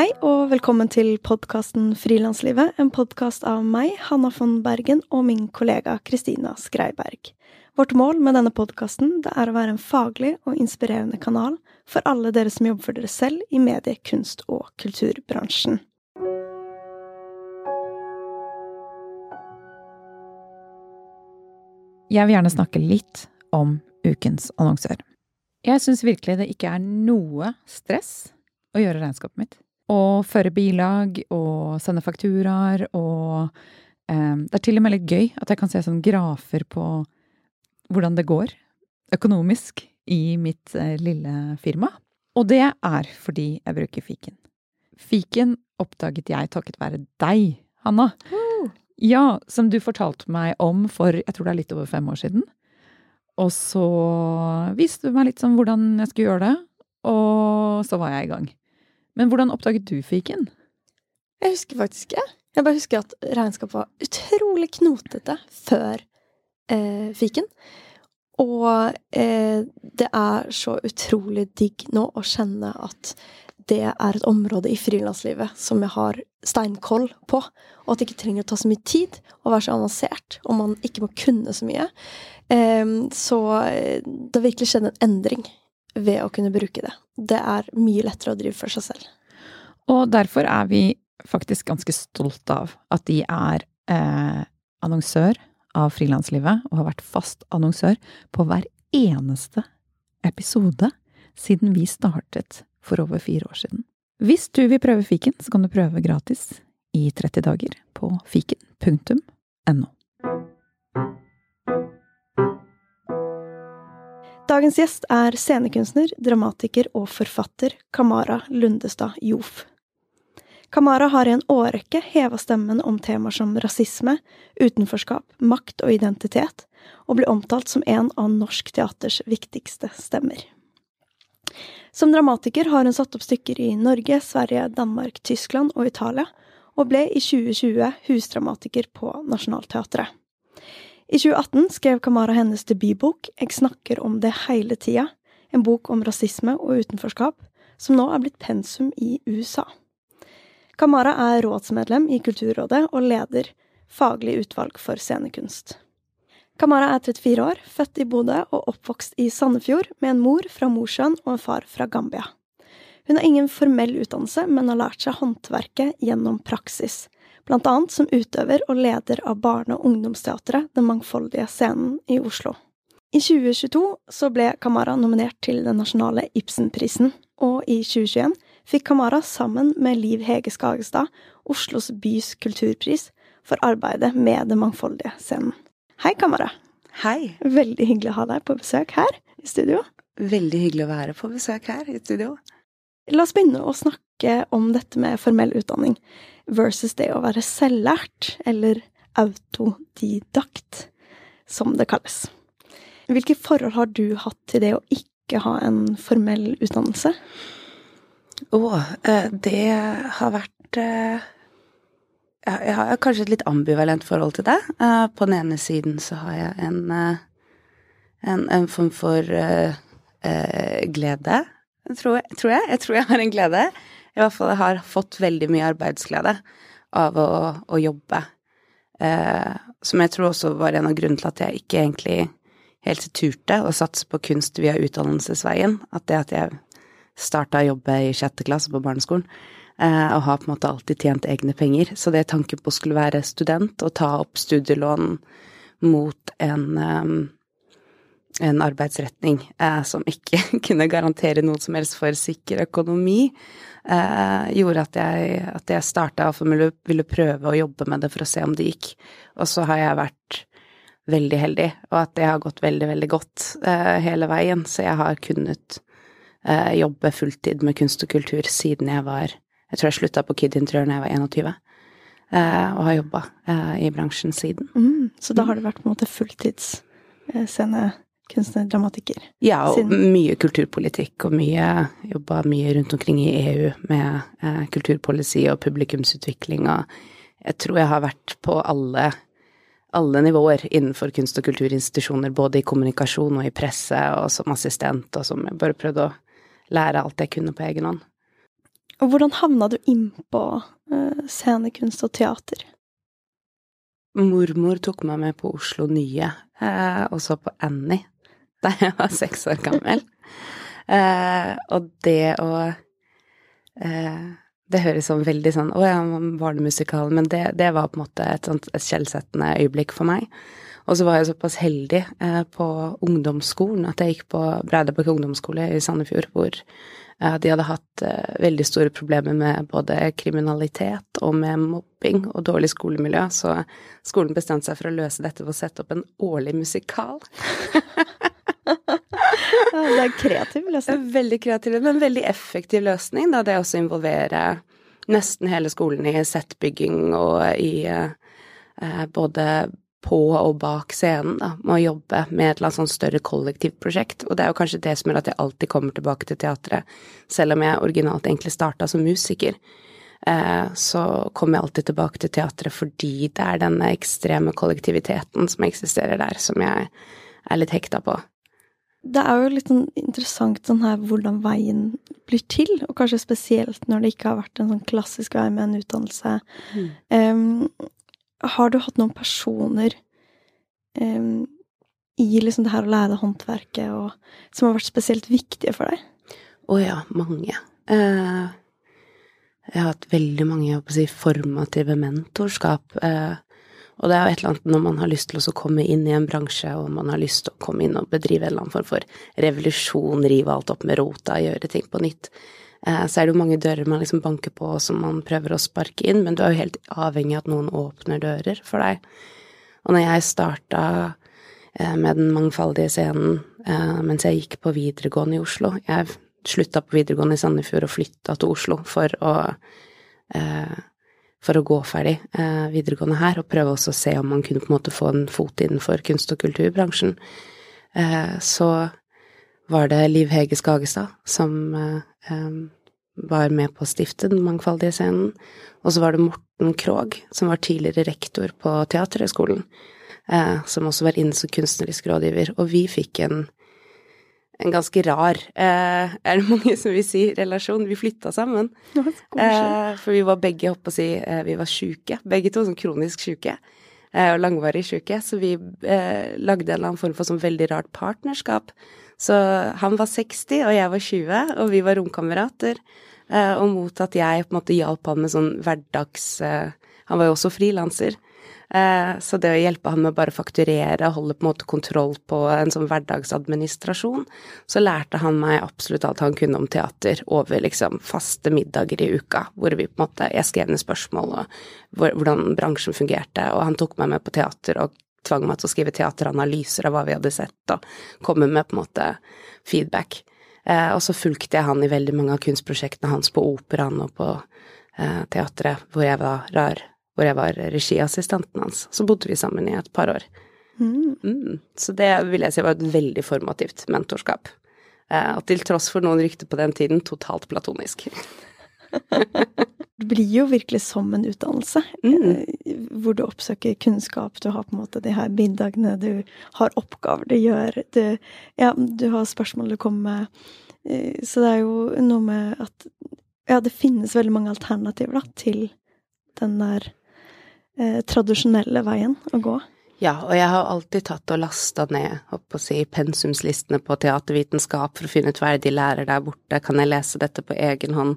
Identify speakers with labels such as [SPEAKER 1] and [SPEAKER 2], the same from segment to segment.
[SPEAKER 1] Hei og velkommen til podkasten Frilanslivet, en podkast av meg, Hanna von Bergen, og min kollega Kristina Skreiberg. Vårt mål med denne podkasten er å være en faglig og inspirerende kanal for alle dere som jobber for dere selv i medie-, kunst- og kulturbransjen.
[SPEAKER 2] Jeg vil gjerne snakke litt om ukens annonsør. Jeg syns virkelig det ikke er noe stress å gjøre regnskapet mitt. Å føre bilag og sende fakturaer og eh, Det er til og med litt gøy at jeg kan se sånn grafer på hvordan det går økonomisk i mitt eh, lille firma. Og det er fordi jeg bruker fiken. Fiken oppdaget jeg takket være deg, Hanna. Ja, som du fortalte meg om for jeg tror det er litt over fem år siden. Og så viste du meg litt sånn hvordan jeg skulle gjøre det, og så var jeg i gang. Men hvordan oppdaget du fiken?
[SPEAKER 1] Jeg husker faktisk ikke. Jeg bare husker at regnskap var utrolig knotete før eh, fiken. Og eh, det er så utrolig digg nå å kjenne at det er et område i frilanslivet som jeg har steinkoll på, og at det ikke trenger å ta så mye tid og være så avansert, og man ikke må kunne så mye. Eh, så det har virkelig skjedd en endring ved å kunne bruke det. Det er mye lettere å drive for seg selv.
[SPEAKER 2] Og derfor er vi faktisk ganske stolt av at de er eh, annonsør av Frilanslivet, og har vært fast annonsør på hver eneste episode siden vi startet for over fire år siden. Hvis du vil prøve fiken, så kan du prøve gratis i 30 dager på fiken.no.
[SPEAKER 1] Dagens gjest er scenekunstner, dramatiker og forfatter Kamara Lundestad Jof. Kamara har i en årrekke heva stemmen om temaer som rasisme, utenforskap, makt og identitet, og blir omtalt som en av norsk teaters viktigste stemmer. Som dramatiker har hun satt opp stykker i Norge, Sverige, Danmark, Tyskland og Italia, og ble i 2020 husdramatiker på Nationaltheatret. I 2018 skrev Kamara hennes debutbok Jeg snakker om det hele tida, en bok om rasisme og utenforskap, som nå er blitt pensum i USA. Kamara er rådsmedlem i Kulturrådet og leder Faglig utvalg for scenekunst. Kamara er 34 år, født i Bodø og oppvokst i Sandefjord med en mor fra Mosjøen og en far fra Gambia. Hun har ingen formell utdannelse, men har lært seg håndverket gjennom praksis, blant annet som utøver og leder av barne- og ungdomsteatret Den mangfoldige scenen i Oslo. I 2022 så ble Kamara nominert til den nasjonale Ibsenprisen, og i 2021 fikk Kamara sammen med Liv Hege Skagestad Oslos bys kulturpris for arbeidet med Den mangfoldige scenen. Hei, Kamara.
[SPEAKER 3] Hei.
[SPEAKER 1] Veldig hyggelig å ha deg på besøk her i studio.
[SPEAKER 3] Veldig hyggelig å være på besøk her i studio.
[SPEAKER 1] La oss begynne å snakke om dette med formell utdanning versus det å være selvlært, eller autodidakt, som det kalles. Hvilke forhold har du hatt til det å ikke ha en formell utdannelse?
[SPEAKER 3] Å, det har vært Jeg har kanskje et litt ambivalent forhold til det. På den ene siden så har jeg en, en, en form for glede, tror tror jeg. Jeg tror jeg har en glede. I hvert fall jeg har fått veldig mye arbeidsglede av å, å jobbe. Eh, som jeg tror også var en av grunnene til at jeg ikke egentlig helt turte å satse på kunst via utdannelsesveien. At det at jeg starta å jobbe i sjette klasse på barneskolen, eh, og har på en måte alltid tjent egne penger. Så det tanken på å skulle være student og ta opp studielån mot en um, en arbeidsretning eh, som ikke kunne garantere noe som helst for sikker økonomi, eh, gjorde at jeg, at jeg starta og ville, ville prøve å jobbe med det for å se om det gikk. Og så har jeg vært veldig heldig, og at det har gått veldig, veldig godt eh, hele veien. Så jeg har kunnet eh, jobbe fulltid med kunst og kultur siden jeg var Jeg tror jeg slutta på Kid Interiør da jeg var 21, eh, og har jobba eh, i bransjen siden.
[SPEAKER 1] Mm, så da har det vært på en måte fulltidsscene kunstner, dramatiker.
[SPEAKER 3] Ja, og mye kulturpolitikk, og mye jobba mye rundt omkring i EU med eh, kulturpolicy og publikumsutvikling, og jeg tror jeg har vært på alle, alle nivåer innenfor kunst- og kulturinstitusjoner, både i kommunikasjon og i presse, og som assistent, og som jeg bare prøvde å lære alt jeg kunne på egen hånd.
[SPEAKER 1] Og hvordan havna du innpå eh, scenekunst og teater?
[SPEAKER 3] Mormor tok meg med på Oslo Nye, eh, og så på Annie da jeg var seks år gammel. Eh, og det å eh, Det høres sånn veldig sånn Å ja, barnemusikal, men det, det, var på en måte et sånt et skjellsettende øyeblikk for meg. Og så var jeg såpass heldig eh, på ungdomsskolen at jeg gikk på Breidabakk ungdomsskole i Sandefjord, hvor de hadde hatt uh, veldig store problemer med både kriminalitet og med mobbing og dårlig skolemiljø, så skolen bestemte seg for å løse dette ved å sette opp en årlig musikal.
[SPEAKER 1] det er en kreativ løsning.
[SPEAKER 3] Veldig kreativ, men veldig effektiv løsning, da det også involverer nesten hele skolen i settbygging og i eh, både på og bak scenen, da, med å jobbe med et eller annet sånn større kollektivt prosjekt. Og det er jo kanskje det som gjør at jeg alltid kommer tilbake til teatret, selv om jeg originalt egentlig starta som musiker. Eh, så kommer jeg alltid tilbake til teatret fordi det er denne ekstreme kollektiviteten som eksisterer der, som jeg er litt hekta på.
[SPEAKER 1] Det er jo litt sånn interessant sånn her hvordan veien blir til, og kanskje spesielt når det ikke har vært en sånn klassisk vei med en utdannelse. Mm. Um, har du hatt noen personer um, i liksom det her å lære deg håndverket og, som har vært spesielt viktige for deg?
[SPEAKER 3] Å oh ja, mange. Uh, jeg har hatt veldig mange si, formative mentorskap. Uh, og det er jo et eller annet når man har lyst til å komme inn i en bransje, og man har lyst til å komme inn og bedrive en eller annen form for revolusjon, rive alt opp med rota, gjøre ting på nytt. Eh, så er det jo mange dører man liksom banker på som man prøver å sparke inn, men du er jo helt avhengig av at noen åpner dører for deg. Og når jeg starta eh, med den mangfoldige scenen eh, mens jeg gikk på videregående i Oslo Jeg slutta på videregående i Sandefjord og flytta til Oslo for å for å gå ferdig videregående her, og prøve også å se om man kunne på en måte få en fot innenfor kunst- og kulturbransjen. så var det Liv Hege Skagestad som eh, var med på å stifte Den mangfoldige scenen. Og så var det Morten Krogh, som var tidligere rektor på Teaterhøgskolen, eh, som også var inne som kunstnerisk rådgiver. Og vi fikk en, en ganske rar, eh, er det mange som vil si, relasjon. Vi flytta sammen. Eh, for vi var begge, holdt på å si, eh, vi var sjuke. Begge to sånn kronisk sjuke eh, og langvarig sjuke, så vi eh, lagde en eller annen form for sånn veldig rart partnerskap så han var 60, og jeg var 20, og vi var romkamerater. Eh, og mot at jeg på en måte hjalp han med sånn hverdags Han var jo også frilanser. Eh, så det å hjelpe han med å bare fakturere, holde på en måte kontroll på en sånn hverdagsadministrasjon, så lærte han meg absolutt alt han kunne om teater over liksom faste middager i uka, hvor vi på en måte Jeg skrev ned spørsmål og hvordan bransjen fungerte, og han tok meg med på teater og tvang meg til å skrive teateranalyser av hva vi hadde sett, og komme med på en måte feedback. Eh, og så fulgte jeg han i veldig mange av kunstprosjektene hans på operaen og på eh, teatret, hvor jeg var rar, hvor jeg var regiassistenten hans. Så bodde vi sammen i et par år. Mm. Mm. Så det vil jeg si var et veldig formativt mentorskap. Eh, og til tross for noen rykter på den tiden, totalt platonisk.
[SPEAKER 1] det blir jo virkelig som en utdannelse, mm. Eh, hvor du oppsøker kunnskap. Du har på en måte de her middagene, du har oppgaver du gjør, du, ja, du har spørsmål du kommer med. Eh, så det er jo noe med at ja, det finnes veldig mange alternativer da, til den der eh, tradisjonelle veien å gå.
[SPEAKER 3] Ja, og jeg har alltid tatt og lasta ned å si, pensumslistene på teatervitenskap for å finne ut hva de lærer der borte, kan jeg lese dette på egen hånd?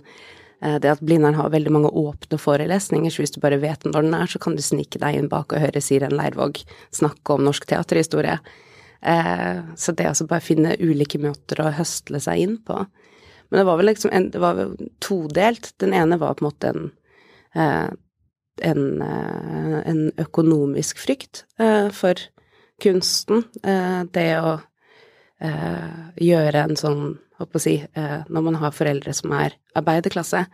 [SPEAKER 3] Eh, det at Blindern har veldig mange åpne forelesninger, så hvis du bare vet når den er, så kan du snike deg inn bak og høre Siren Leirvåg snakke om norsk teaterhistorie. Eh, så det å bare finne ulike måter å høstle seg inn på. Men det var vel liksom en, det var todelt. Den ene var på en måte en, en, en økonomisk frykt for kunsten. Det å gjøre en sånn håper å si, eh, når man har foreldre som er arbeiderklasse,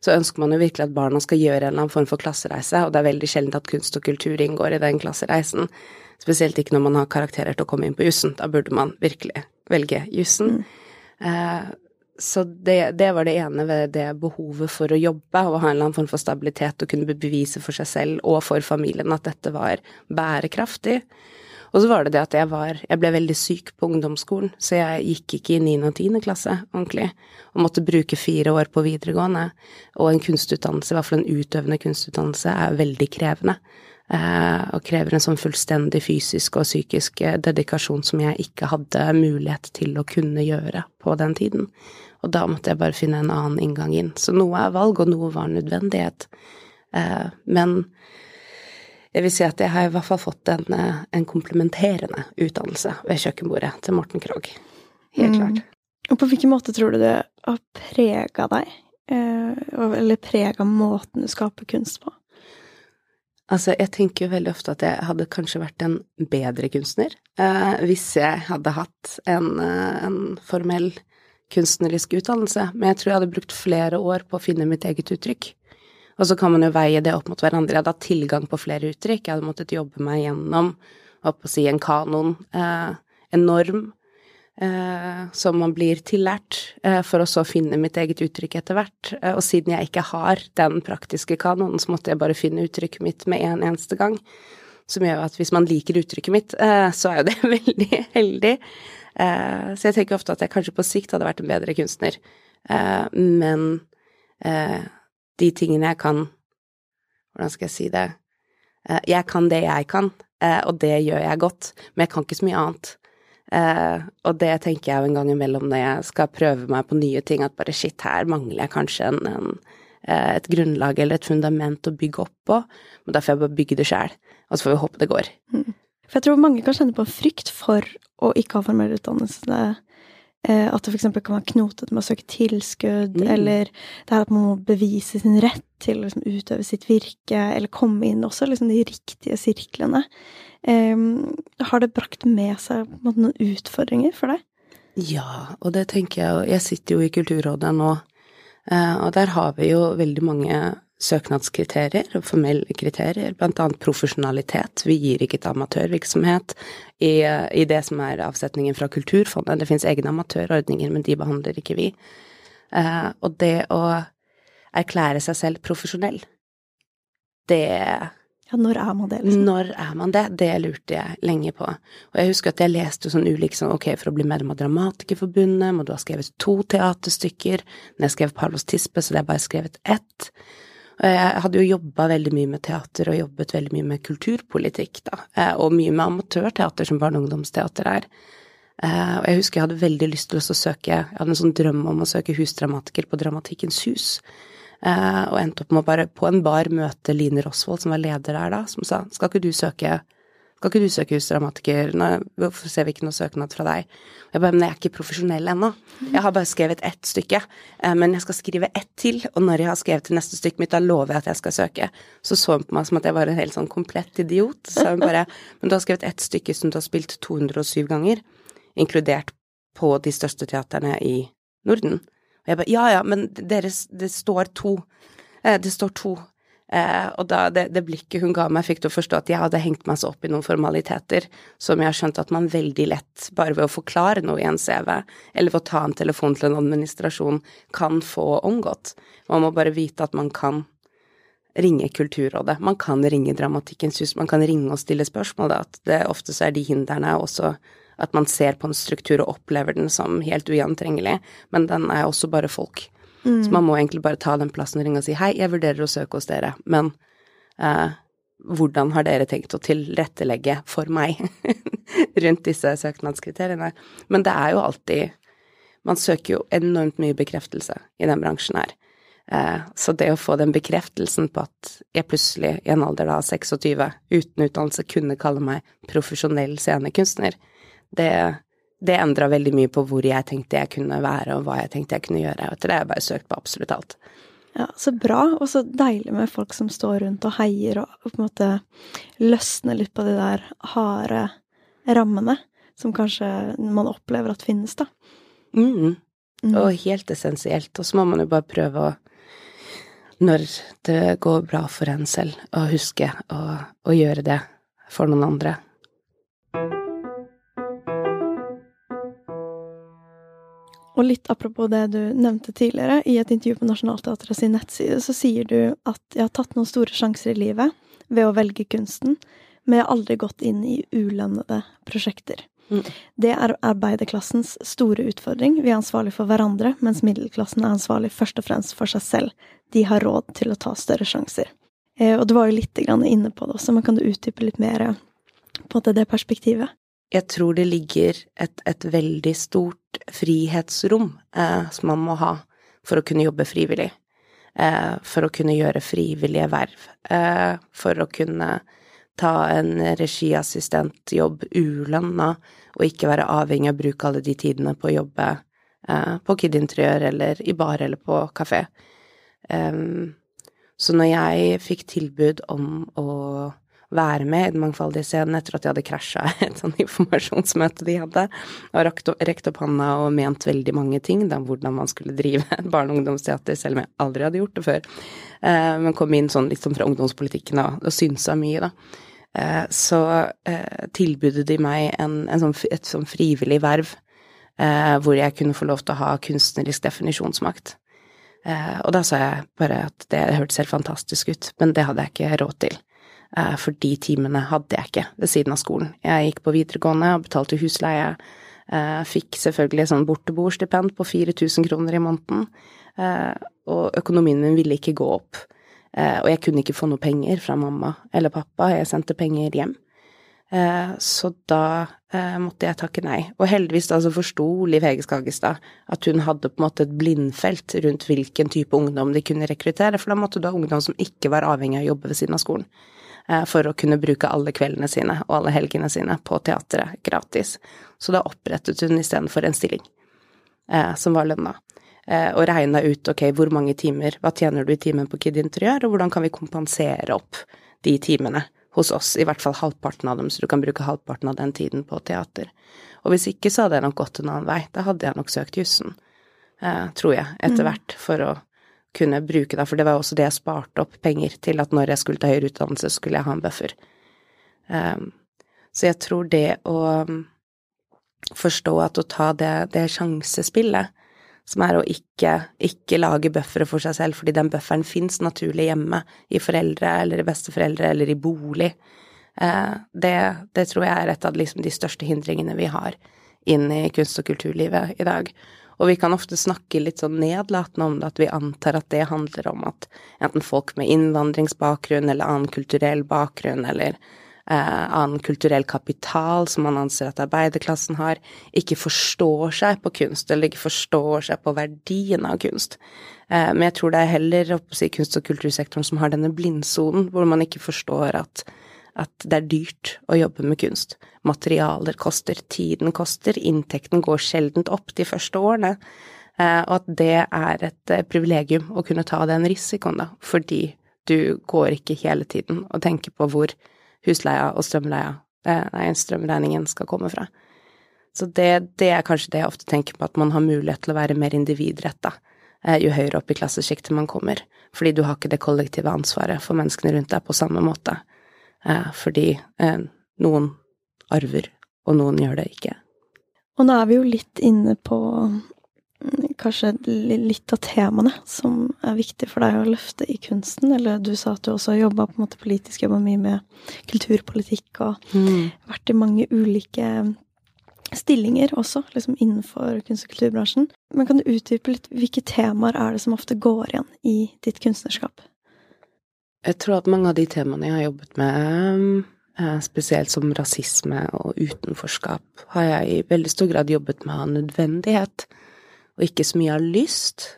[SPEAKER 3] så ønsker man jo virkelig at barna skal gjøre en eller annen form for klassereise, og det er veldig sjelden at kunst og kultur inngår i den klassereisen. Spesielt ikke når man har karakterer til å komme inn på jussen. Da burde man virkelig velge jussen. Mm. Så det, det, var det ene ved det behovet for å jobbe og ha en eller annen form for stabilitet og kunne bevise for seg selv og for familien at dette var bærekraftig. Og så var det det at jeg var Jeg ble veldig syk på ungdomsskolen, så jeg gikk ikke i 9. og 10. klasse ordentlig, og måtte bruke fire år på videregående. Og en kunstutdannelse, i hvert fall en utøvende kunstutdannelse, er veldig krevende. Eh, og krever en sånn fullstendig fysisk og psykisk eh, dedikasjon som jeg ikke hadde mulighet til å kunne gjøre på den tiden. Og da måtte jeg bare finne en annen inngang inn. Så noe er valg, og noe var nødvendighet. Eh, men jeg vil si at jeg har i hvert fall fått en, eh, en komplementerende utdannelse ved kjøkkenbordet til Morten Krogh. Helt mm. klart.
[SPEAKER 1] Og på hvilken måte tror du det har prega deg? Eh, eller prega måten du skaper kunst på?
[SPEAKER 3] Altså, jeg tenker jo veldig ofte at jeg hadde kanskje vært en bedre kunstner eh, hvis jeg hadde hatt en, en, formell kunstnerisk utdannelse, men jeg tror jeg hadde brukt flere år på å finne mitt eget uttrykk. Og så kan man jo veie det opp mot hverandre. Jeg hadde hatt tilgang på flere uttrykk, jeg hadde måttet jobbe meg gjennom, å si, en kanon, eh, en norm, eh, som man blir tillært, eh, for å så finne mitt eget uttrykk etter hvert. Eh, og siden jeg ikke har den praktiske kanonen, så måtte jeg bare finne uttrykket mitt med en eneste gang. Som gjør at hvis man liker uttrykket mitt, eh, så er jo det veldig heldig. Eh, så jeg tenker ofte at jeg kanskje på sikt hadde vært en bedre kunstner. men de tingene jeg kan Hvordan skal jeg si det? Eh, jeg kan det jeg kan, eh, og det gjør jeg godt, men jeg kan ikke så mye annet. Uh, og det tenker jeg jo en gang imellom når jeg skal prøve meg på nye ting, at bare shit, her mangler jeg kanskje en, en, et grunnlag eller et fundament å bygge opp på, men da får jeg bare bygge det sjæl, og så får vi håpe det går. Mm.
[SPEAKER 1] For jeg tror mange kan kjenne på frykt for å ikke ha formell utdannelse Eh, at det f.eks. kan være knotete med å søke tilskudd, mm. eller det her at man må bevise sin rett til å liksom, utøve sitt virke, eller komme inn også liksom, de riktige sirklene. Um, har det brakt med seg måte, noen utfordringer for deg?
[SPEAKER 3] Ja, og det tenker jeg Jeg sitter jo i Kulturrådet nå, eh, og der har vi jo veldig mange søknadskriterier og formelle kriterier, annet profesjonalitet. Vi gir ikke til amatørvirksomhet i, i, det som er avsetningen fra Kulturfondet. Det finnes egne amatørordninger, men de behandler ikke vi. Eh, og det å erklære seg selv profesjonell, det
[SPEAKER 1] ja, når er man det? Liksom?
[SPEAKER 3] Når er man det? Det lurte jeg lenge på. Og jeg husker at jeg leste sånn ulik sånn, ok, for å bli medlem av Dramatikerforbundet må du ha skrevet to teaterstykker. Når jeg skrev Parlos Tispe, så det er bare skrevet ett. Jeg hadde jo jobba veldig mye med teater og jobbet veldig mye med kulturpolitikk, da, eh, og mye med amatørteater, som barne- og ungdomsteater er. Eh, og jeg husker jeg hadde veldig lyst til å søke, jeg hadde en sånn drøm om å søke husdramatiker på Dramatikkens hus. Uh, og endte opp med å bare på en bar møte Line Rosvold, som var leder der da, som sa skal ikke du søke skal ikke du søke husdramatiker, hvorfor ser vi ikke noe søknad fra deg? Jeg bare, men jeg er ikke profesjonell ennå. Jeg har bare skrevet ett stykke, uh, men jeg skal skrive ett til, og når jeg har skrevet det neste stykket mitt, da lover jeg at jeg skal søke. Så så hun på meg som at jeg var en helt sånn komplett idiot. Så hun bare, men du har skrevet ett stykke som du har spilt 207 ganger, inkludert på de største teaterne i Norden. Og jeg bare ja ja, men deres, det står to. Eh, det står to. Eh, og da det, det, blikket hun ga meg, fikk til å forstå at jeg hadde hengt meg så opp i noen formaliteter som jeg har skjønt at man veldig lett, bare ved å forklare noe i en CV, eller ved å ta en telefon til en administrasjon, kan få omgått. Man må bare vite at man kan ringe Kulturrådet, man kan ringe Dramatikkens hus, man kan ringe og stille spørsmål, da, at det ofte så er de hindrene også at man ser på en struktur og opplever den som helt ugjentrengelig, men den er også bare folk. Mm. Så man må egentlig bare ta den plassen og ringe og si hei, jeg vurderer å søke hos dere, men eh, hvordan har dere tenkt å tilrettelegge for meg rundt disse søknadskriteriene? Men det er jo alltid Man søker jo enormt mye bekreftelse i den bransjen her. Eh, så det å få den bekreftelsen på at jeg plutselig, i en alder av 26, uten utdannelse, kunne kalle meg profesjonell scenekunstner, det, det endra veldig mye på hvor jeg tenkte jeg kunne være, og hva jeg tenkte jeg kunne gjøre. Etter det har jeg bare søkt på absolutt alt.
[SPEAKER 1] Ja, Så bra, og så deilig med folk som står rundt og heier og, og på en måte løsner litt på de der harde rammene som kanskje man opplever at finnes, da.
[SPEAKER 3] Mm. Mm. Og helt essensielt. Og så må man jo bare prøve å, når det går bra for en selv, å huske å, å gjøre det for noen andre.
[SPEAKER 1] Og litt apropos det du nevnte tidligere, i et intervju på Nationaltheatret sin nettside, så sier du at jeg har tatt noen store sjanser i livet ved å velge kunsten, men jeg har aldri gått inn i ulønnede prosjekter.
[SPEAKER 3] Mm.
[SPEAKER 1] Det er arbeiderklassens store utfordring. Vi er ansvarlig for hverandre, mens middelklassen er ansvarlig først og fremst for seg selv. De har råd til å ta større sjanser. Eh, og du var jo litt grann inne på det også, men kan du utdype litt mer på det perspektivet?
[SPEAKER 3] Jeg tror det ligger et, et veldig stort frihetsrom eh, som man må ha for å kunne jobbe frivillig. Eh, for å kunne gjøre frivillige verv. Eh, for å kunne ta en regiassistentjobb ulønna, og ikke være avhengig av å bruke alle de tidene på å jobbe eh, på Kid Interiør eller i bar eller på kafé. Så når jeg fikk tilbud om å være med i Den mangfoldige scenen etter at de hadde krasja et sånn informasjonsmøte de hadde, og rekt opp, rekt opp hånda og ment veldig mange ting om hvordan man skulle drive barne- og ungdomsteater, selv om jeg aldri hadde gjort det før, eh, men kom inn sånn litt sånn fra ungdomspolitikken og, og synsa mye, da. Eh, så eh, tilbudet de meg en, en sånn, et sånn frivillig verv eh, hvor jeg kunne få lov til å ha kunstnerisk definisjonsmakt. Eh, og da sa jeg bare at det hørtes helt fantastisk ut, men det hadde jeg ikke råd til. Eh, for de timene hadde jeg ikke ved siden av skolen. Jeg gikk på videregående og betalte husleie. Jeg fikk selvfølgelig sånn borteboerstipend på 4000 kroner i måneden. Eh, og økonomien min ville ikke gå opp. Og jeg kunne ikke få noe penger fra mamma eller pappa, jeg sendte penger hjem. Så da måtte jeg takke nei. Og heldigvis da så forsto Liv Hege Skagestad at hun hadde på en måte et blindfelt rundt hvilken type ungdom de kunne rekruttere, for da måtte du ha ungdom som ikke var avhengig av å jobbe ved siden av skolen. Eh, for å kunne bruke alle kveldene sine og alle helgene sine på teatret gratis. Så da opprettet hun istedenfor en stilling eh, som var lønna. Eh, og regna ut ok, hvor mange timer, hva tjener du i timen på Kid Interiør, og hvordan kan vi kompensere opp de timene hos oss, i hvert fall halvparten av dem, så du kan bruke halvparten av den tiden på teater. Og hvis ikke, så hadde jeg nok gått en annen vei. Da hadde jeg nok søkt jussen, tror jeg, etter mm. hvert, for å kunne bruke da, for det var også det jeg sparte opp penger til, at når jeg skulle ta høyere utdannelse, skulle jeg ha en buffer. Um, så jeg tror det å um, forstå at å ta det, det sjansespillet, som er å ikke, ikke lage buffere for seg selv, fordi den bufferen fins naturlig hjemme, i foreldre eller i besteforeldre eller i bolig, uh, det, det, tror jeg er et av liksom, de største hindringene vi har inn i kunst- og kulturlivet i dag. Og vi kan ofte snakke litt sånn nedlatende om det, at vi antar at det handler om at enten folk med innvandringsbakgrunn eller annen kulturell bakgrunn eller eh, annen kulturell kapital som man anser at arbeiderklassen har, ikke forstår seg på kunst, eller ikke forstår seg på verdien av kunst. Eh, men jeg tror det er heller si, kunst- og kultursektoren som har denne blindsonen, hvor man ikke forstår at at det er dyrt å jobbe med kunst. Materialer koster, tiden koster, inntekten går sjeldent opp de første årene. Eh, og at det er et eh, privilegium å kunne ta den risikoen, da, fordi du går ikke hele tiden og tenker på hvor husleia og strømleia, eh, nei, strømregningen skal komme fra. Så det, det, er kanskje det jeg ofte tenker på, at man har mulighet til å være mer individretta jo høyere opp i klassesjiktet man kommer, fordi du har ikke det kollektive ansvaret for menneskene rundt deg på samme måte fordi eh, noen arver, og noen gjør det ikke.
[SPEAKER 1] Og nå er vi jo litt inne på mm, kanskje litt av temaene som er viktig for deg å løfte i kunsten. Eller du sa at du også har jobba politisk, jobba mye med kulturpolitikk og mm. vært i mange ulike stillinger også, liksom innenfor kunst- og kulturbransjen. Men kan du utdype litt hvilke temaer er det som ofte går igjen i ditt kunstnerskap?
[SPEAKER 3] Jeg tror at mange av de temaene jeg har jobbet med, eh, spesielt som rasisme og utenforskap, har jeg i veldig stor grad jobbet med av nødvendighet, og ikke så mye av lyst.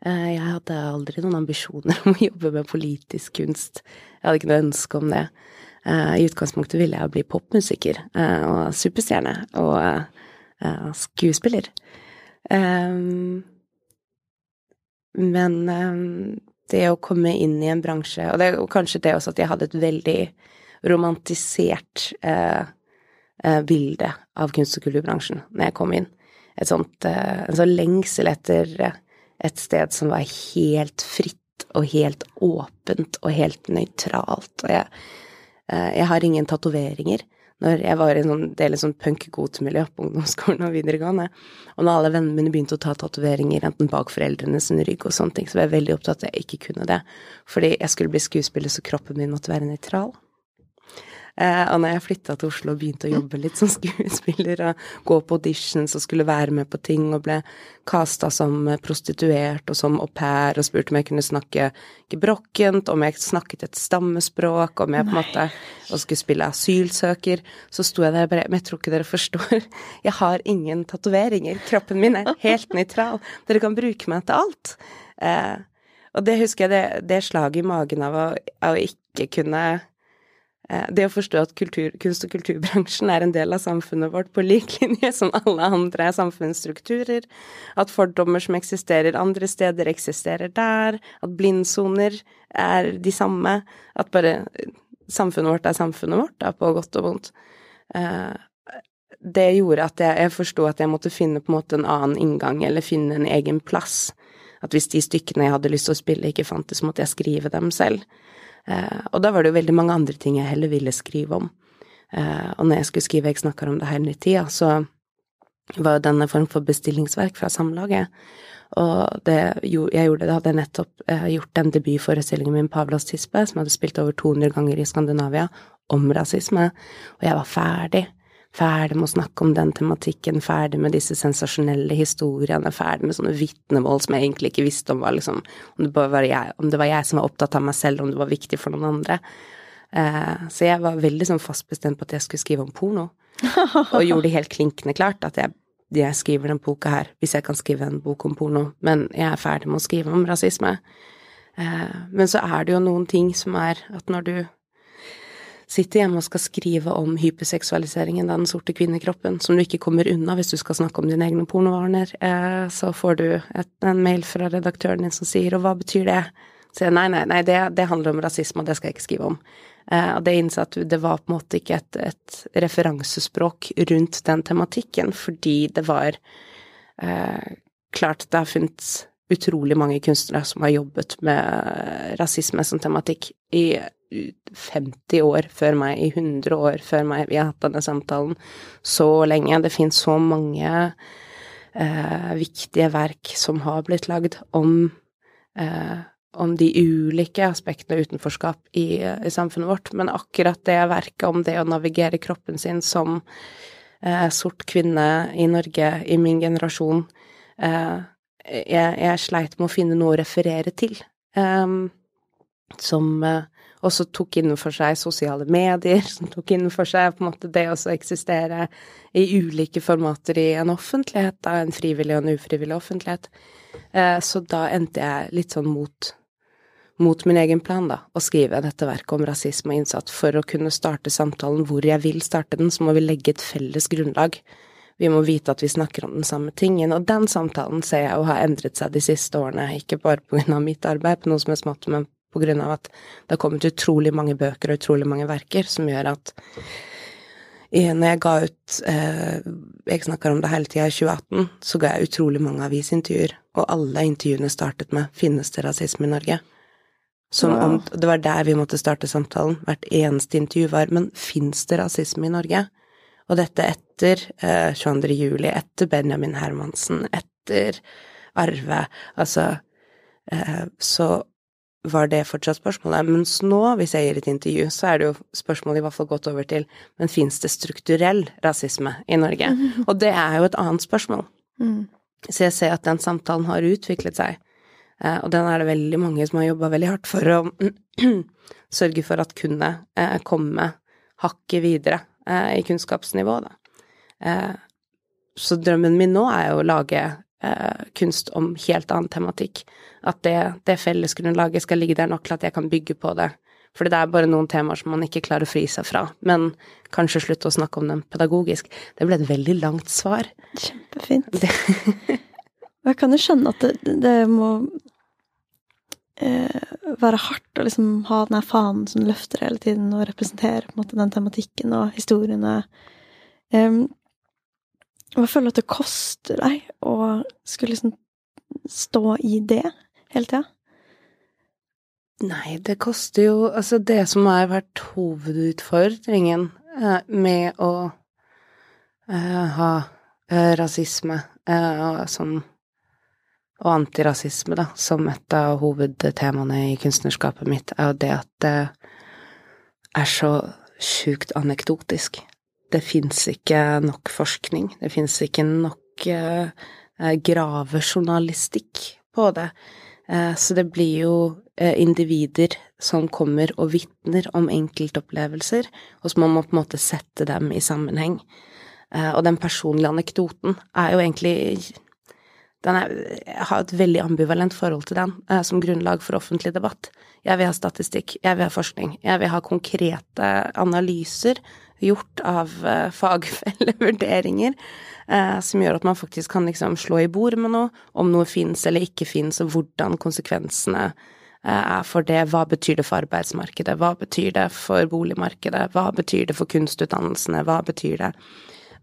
[SPEAKER 3] Eh, jeg hadde aldri noen ambisjoner om å jobbe med politisk kunst. Jeg hadde ikke noe ønske om det. Eh, I utgangspunktet ville jeg bli popmusiker og superstjerne og skuespiller. Men det å komme inn i en bransje Og det kanskje det også at jeg hadde et veldig romantisert eh, eh, bilde av kunst- og kulturbransjen når jeg kom inn. Et sånt, eh, en sånn lengsel etter eh, et sted som var helt fritt og helt åpent og helt nøytralt. Og jeg Eh, jeg har ingen tatoveringer. Når jeg var i en sånn del sånn punk-godt-miljø på ungdomsskolen og videregående, og når alle vennene mine begynte å ta tatoveringer enten bak foreldrene sin rygg og sånne ting, så var jeg veldig opptatt av at jeg ikke kunne det. Fordi jeg skulle bli skuespiller, så kroppen min måtte være nøytral. Eh, og når jeg flytta til Oslo og begynte å jobbe litt som skuespiller og gå på auditions og skulle være med på ting og ble kasta som prostituert og som au pair og spurte om jeg kunne snakke gebrokkent, om jeg snakket et stammespråk, om jeg på en måte og skulle spille asylsøker, så sto jeg der og bare Men jeg tror ikke dere forstår. Jeg har ingen tatoveringer. Kroppen min er helt nøytral. Dere kan bruke meg til alt. Eh, og det husker jeg, det, det slaget i magen av å, av å ikke kunne Eh, det å forstå at kultur, kunst- og kulturbransjen er en del av samfunnet vårt på lik linje som alle andre samfunnsstrukturer, at fordommer som eksisterer andre steder, eksisterer der, at blindsoner er de samme, at bare samfunnet vårt er samfunnet vårt, da, på godt og vondt. Eh, det gjorde at jeg, jeg forsto at jeg måtte finne på en måte en annen inngang, eller finne en egen plass. At hvis de stykkene jeg hadde lyst til å spille, ikke fantes, måtte jeg skrive dem selv. Eh, og da var det jo veldig mange andre ting jeg heller ville skrive om. Eh, og når jeg skulle skrive Jeg snakker om det her i tida, så var jo denne form for bestillingsverk fra Samlaget. Og det jeg gjorde, da hadde jeg nettopp eh, gjort den debutforestillingen min, Pavlos tispe, som hadde spilt over 200 ganger i Skandinavia, om rasisme, og jeg var ferdig ferdig med å snakke om den tematikken, ferdig med disse sensasjonelle historiene, ferdig med sånne vitnemål som jeg egentlig ikke visste om var liksom om det, var jeg, om det var jeg som var opptatt av meg selv, om det var viktig for noen andre. Eh, så jeg var veldig sånn fast bestemt på at jeg skulle skrive om porno, og gjorde det helt klinkende klart at jeg, jeg skriver den boka her hvis jeg kan skrive en bok om porno, men jeg er ferdig med å skrive om rasisme. Eh, men så er det jo noen ting som er at når du sitter hjemme og skal skrive om hyperseksualiseringen av den sorte kvinnekroppen, som du ikke kommer unna hvis du skal snakke om dine egne pornovaner, eh, så får du et, en mail fra redaktøren din som sier 'og hva betyr det?' Så nei, nei, nei, det, det handler om rasisme, og det skal jeg ikke skrive om. Eh, og det innså at det var på en måte ikke et, et referansespråk rundt den tematikken, fordi det var eh, klart det har funnet utrolig mange kunstnere som har jobbet med rasisme som tematikk i 50 år før meg, i 100 år før meg. Vi har hatt denne samtalen så lenge. Det finnes så mange eh, viktige verk som har blitt lagd om, eh, om de ulike aspektene av utenforskap i, i, samfunnet vårt. Men akkurat det verket om det å navigere kroppen sin som eh, sort kvinne i Norge i min generasjon eh, jeg, jeg, sleit med å finne noe å referere til. Um, som uh, også tok innenfor seg sosiale medier, som tok innenfor seg på en måte det å eksistere i ulike formater i en offentlighet, da, en frivillig og en ufrivillig offentlighet. Eh, så da endte jeg litt sånn mot, mot min egen plan, da, å skrive dette verket om rasisme og innsatt. For å kunne starte samtalen hvor jeg vil starte den, så må vi legge et felles grunnlag. Vi må vite at vi snakker om den samme tingen, og den samtalen ser jeg jo har endret seg de siste årene, ikke bare av mitt arbeid på noe som er smått, men på grunn av at det har kommet utrolig mange bøker og utrolig mange verker som gjør at når jeg ga ut eh, Jeg snakker om det hele tida i 2018, så ga jeg utrolig mange avisintervjuer, og alle intervjuene startet med 'Finnes det rasisme i Norge?' Som om Det var der vi måtte starte samtalen. Hvert eneste intervju var 'Men fins det rasisme i Norge?' Og dette etter eh, 22. juli, etter Benjamin Hermansen, etter Arve. Altså eh, Så var det fortsatt spørsmålet. Mens nå, hvis jeg gir et intervju, så er det jo spørsmålet i hvert fall gått over til men fins det strukturell rasisme i Norge? Mm. Og det er jo et annet spørsmål. Mm. Så jeg ser at den samtalen har utviklet seg, eh, og den er det veldig mange som har jobba veldig hardt for å sørge for at kunne eh, komme hakket videre eh, i kunnskapsnivået, da. Så drømmen min nå er jo å lage eh, kunst om helt annen tematikk. At det, det fellesgrunnlaget skal ligge der nok til at jeg kan bygge på det. For det er bare noen temaer som man ikke klarer å fri seg fra. Men kanskje slutte å snakke om dem pedagogisk. Det ble et veldig langt svar.
[SPEAKER 1] Kjempefint. Og jeg kan jo skjønne at det, det må eh, være hardt å liksom ha den her fanen som løfter hele tiden, og representere på en måte den tematikken og historiene. Um, og jeg føler at det koster deg å skulle liksom stå i det hele tida.
[SPEAKER 3] Nei, det koster jo Altså, det som har vært hovedutfordringen eh, med å eh, ha eh, rasisme eh, som og antirasisme, da, som et av hovedtemaene i kunstnerskapet mitt, er jo det at det er så sjukt anekdotisk. Det fins ikke nok forskning, det fins ikke nok eh, gravejournalistikk på det. Eh, så det blir jo eh, individer som kommer og vitner om enkeltopplevelser, og så må man på en måte sette dem i sammenheng. Eh, og den personlige anekdoten er jo egentlig er, Jeg har et veldig ambivalent forhold til den eh, som grunnlag for offentlig debatt. Jeg vil ha statistikk, jeg vil ha forskning, jeg vil ha konkrete analyser gjort av uh, fagfellevurderinger uh, som gjør at man faktisk kan liksom slå i bord med noe, om noe fins eller ikke fins, og hvordan konsekvensene uh, er for det. Hva betyr det for arbeidsmarkedet, hva betyr det for boligmarkedet, hva betyr det for kunstutdannelsene, hva betyr det?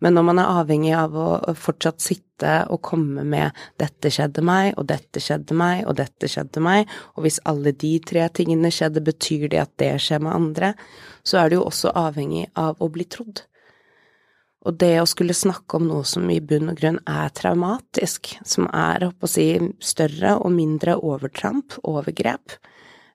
[SPEAKER 3] Men når man er avhengig av å fortsatt sitte og komme med 'dette skjedde meg', og 'dette skjedde meg', og 'dette skjedde meg', og hvis alle de tre tingene skjedde, betyr det at det skjer med andre, så er du jo også avhengig av å bli trodd. Og det å skulle snakke om noe som i bunn og grunn er traumatisk, som er, å si, større og mindre overtramp, overgrep,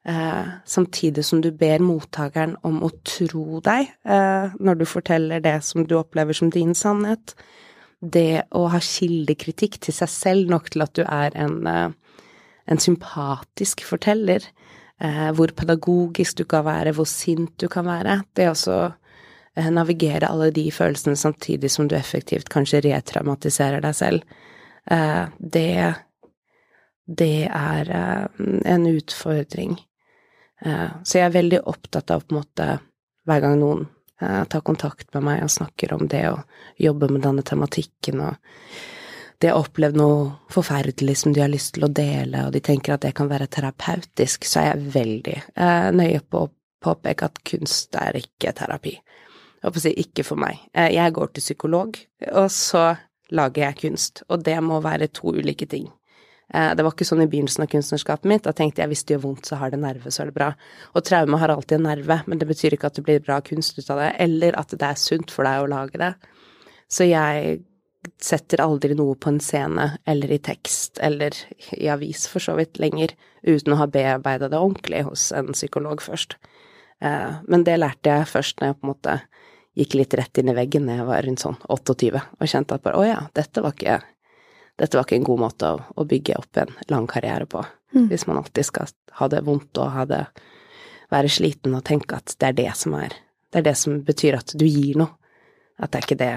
[SPEAKER 3] Eh, samtidig som du ber mottakeren om å tro deg eh, når du forteller det som du opplever som din sannhet. Det å ha kildekritikk til seg selv nok til at du er en, eh, en sympatisk forteller. Eh, hvor pedagogisk du kan være, hvor sint du kan være. Det å også navigere alle de følelsene samtidig som du effektivt kanskje retraumatiserer deg selv. Eh, det det er en utfordring. Eh, så jeg er veldig opptatt av på en måte hver gang noen eh, tar kontakt med meg og snakker om det og jobber med denne tematikken og de har opplevd noe forferdelig som de har lyst til å dele, og de tenker at det kan være terapeutisk, så er jeg veldig eh, nøye på å påpeke at kunst er ikke terapi. Jeg håper å si ikke for meg. Eh, jeg går til psykolog, og så lager jeg kunst, og det må være to ulike ting. Eh, det var ikke sånn i begynnelsen av kunstnerskapet mitt. Da tenkte jeg hvis det gjør vondt, så har det nerve, så er det bra. Og traume har alltid en nerve, men det betyr ikke at det blir bra kunst ut av det, eller at det er sunt for deg å lage det. Så jeg setter aldri noe på en scene eller i tekst eller i avis for så vidt lenger, uten å ha bearbeida det ordentlig hos en psykolog først. Eh, men det lærte jeg først når jeg på en måte gikk litt rett inn i veggen da jeg var rundt sånn 28 og kjente at bare å ja, dette var ikke dette var ikke en god måte å, å bygge opp en lang karriere på. Mm. Hvis man alltid skal ha det vondt og ha det være sliten og tenke at det er det som er Det er det som betyr at du gir noe. At det er ikke det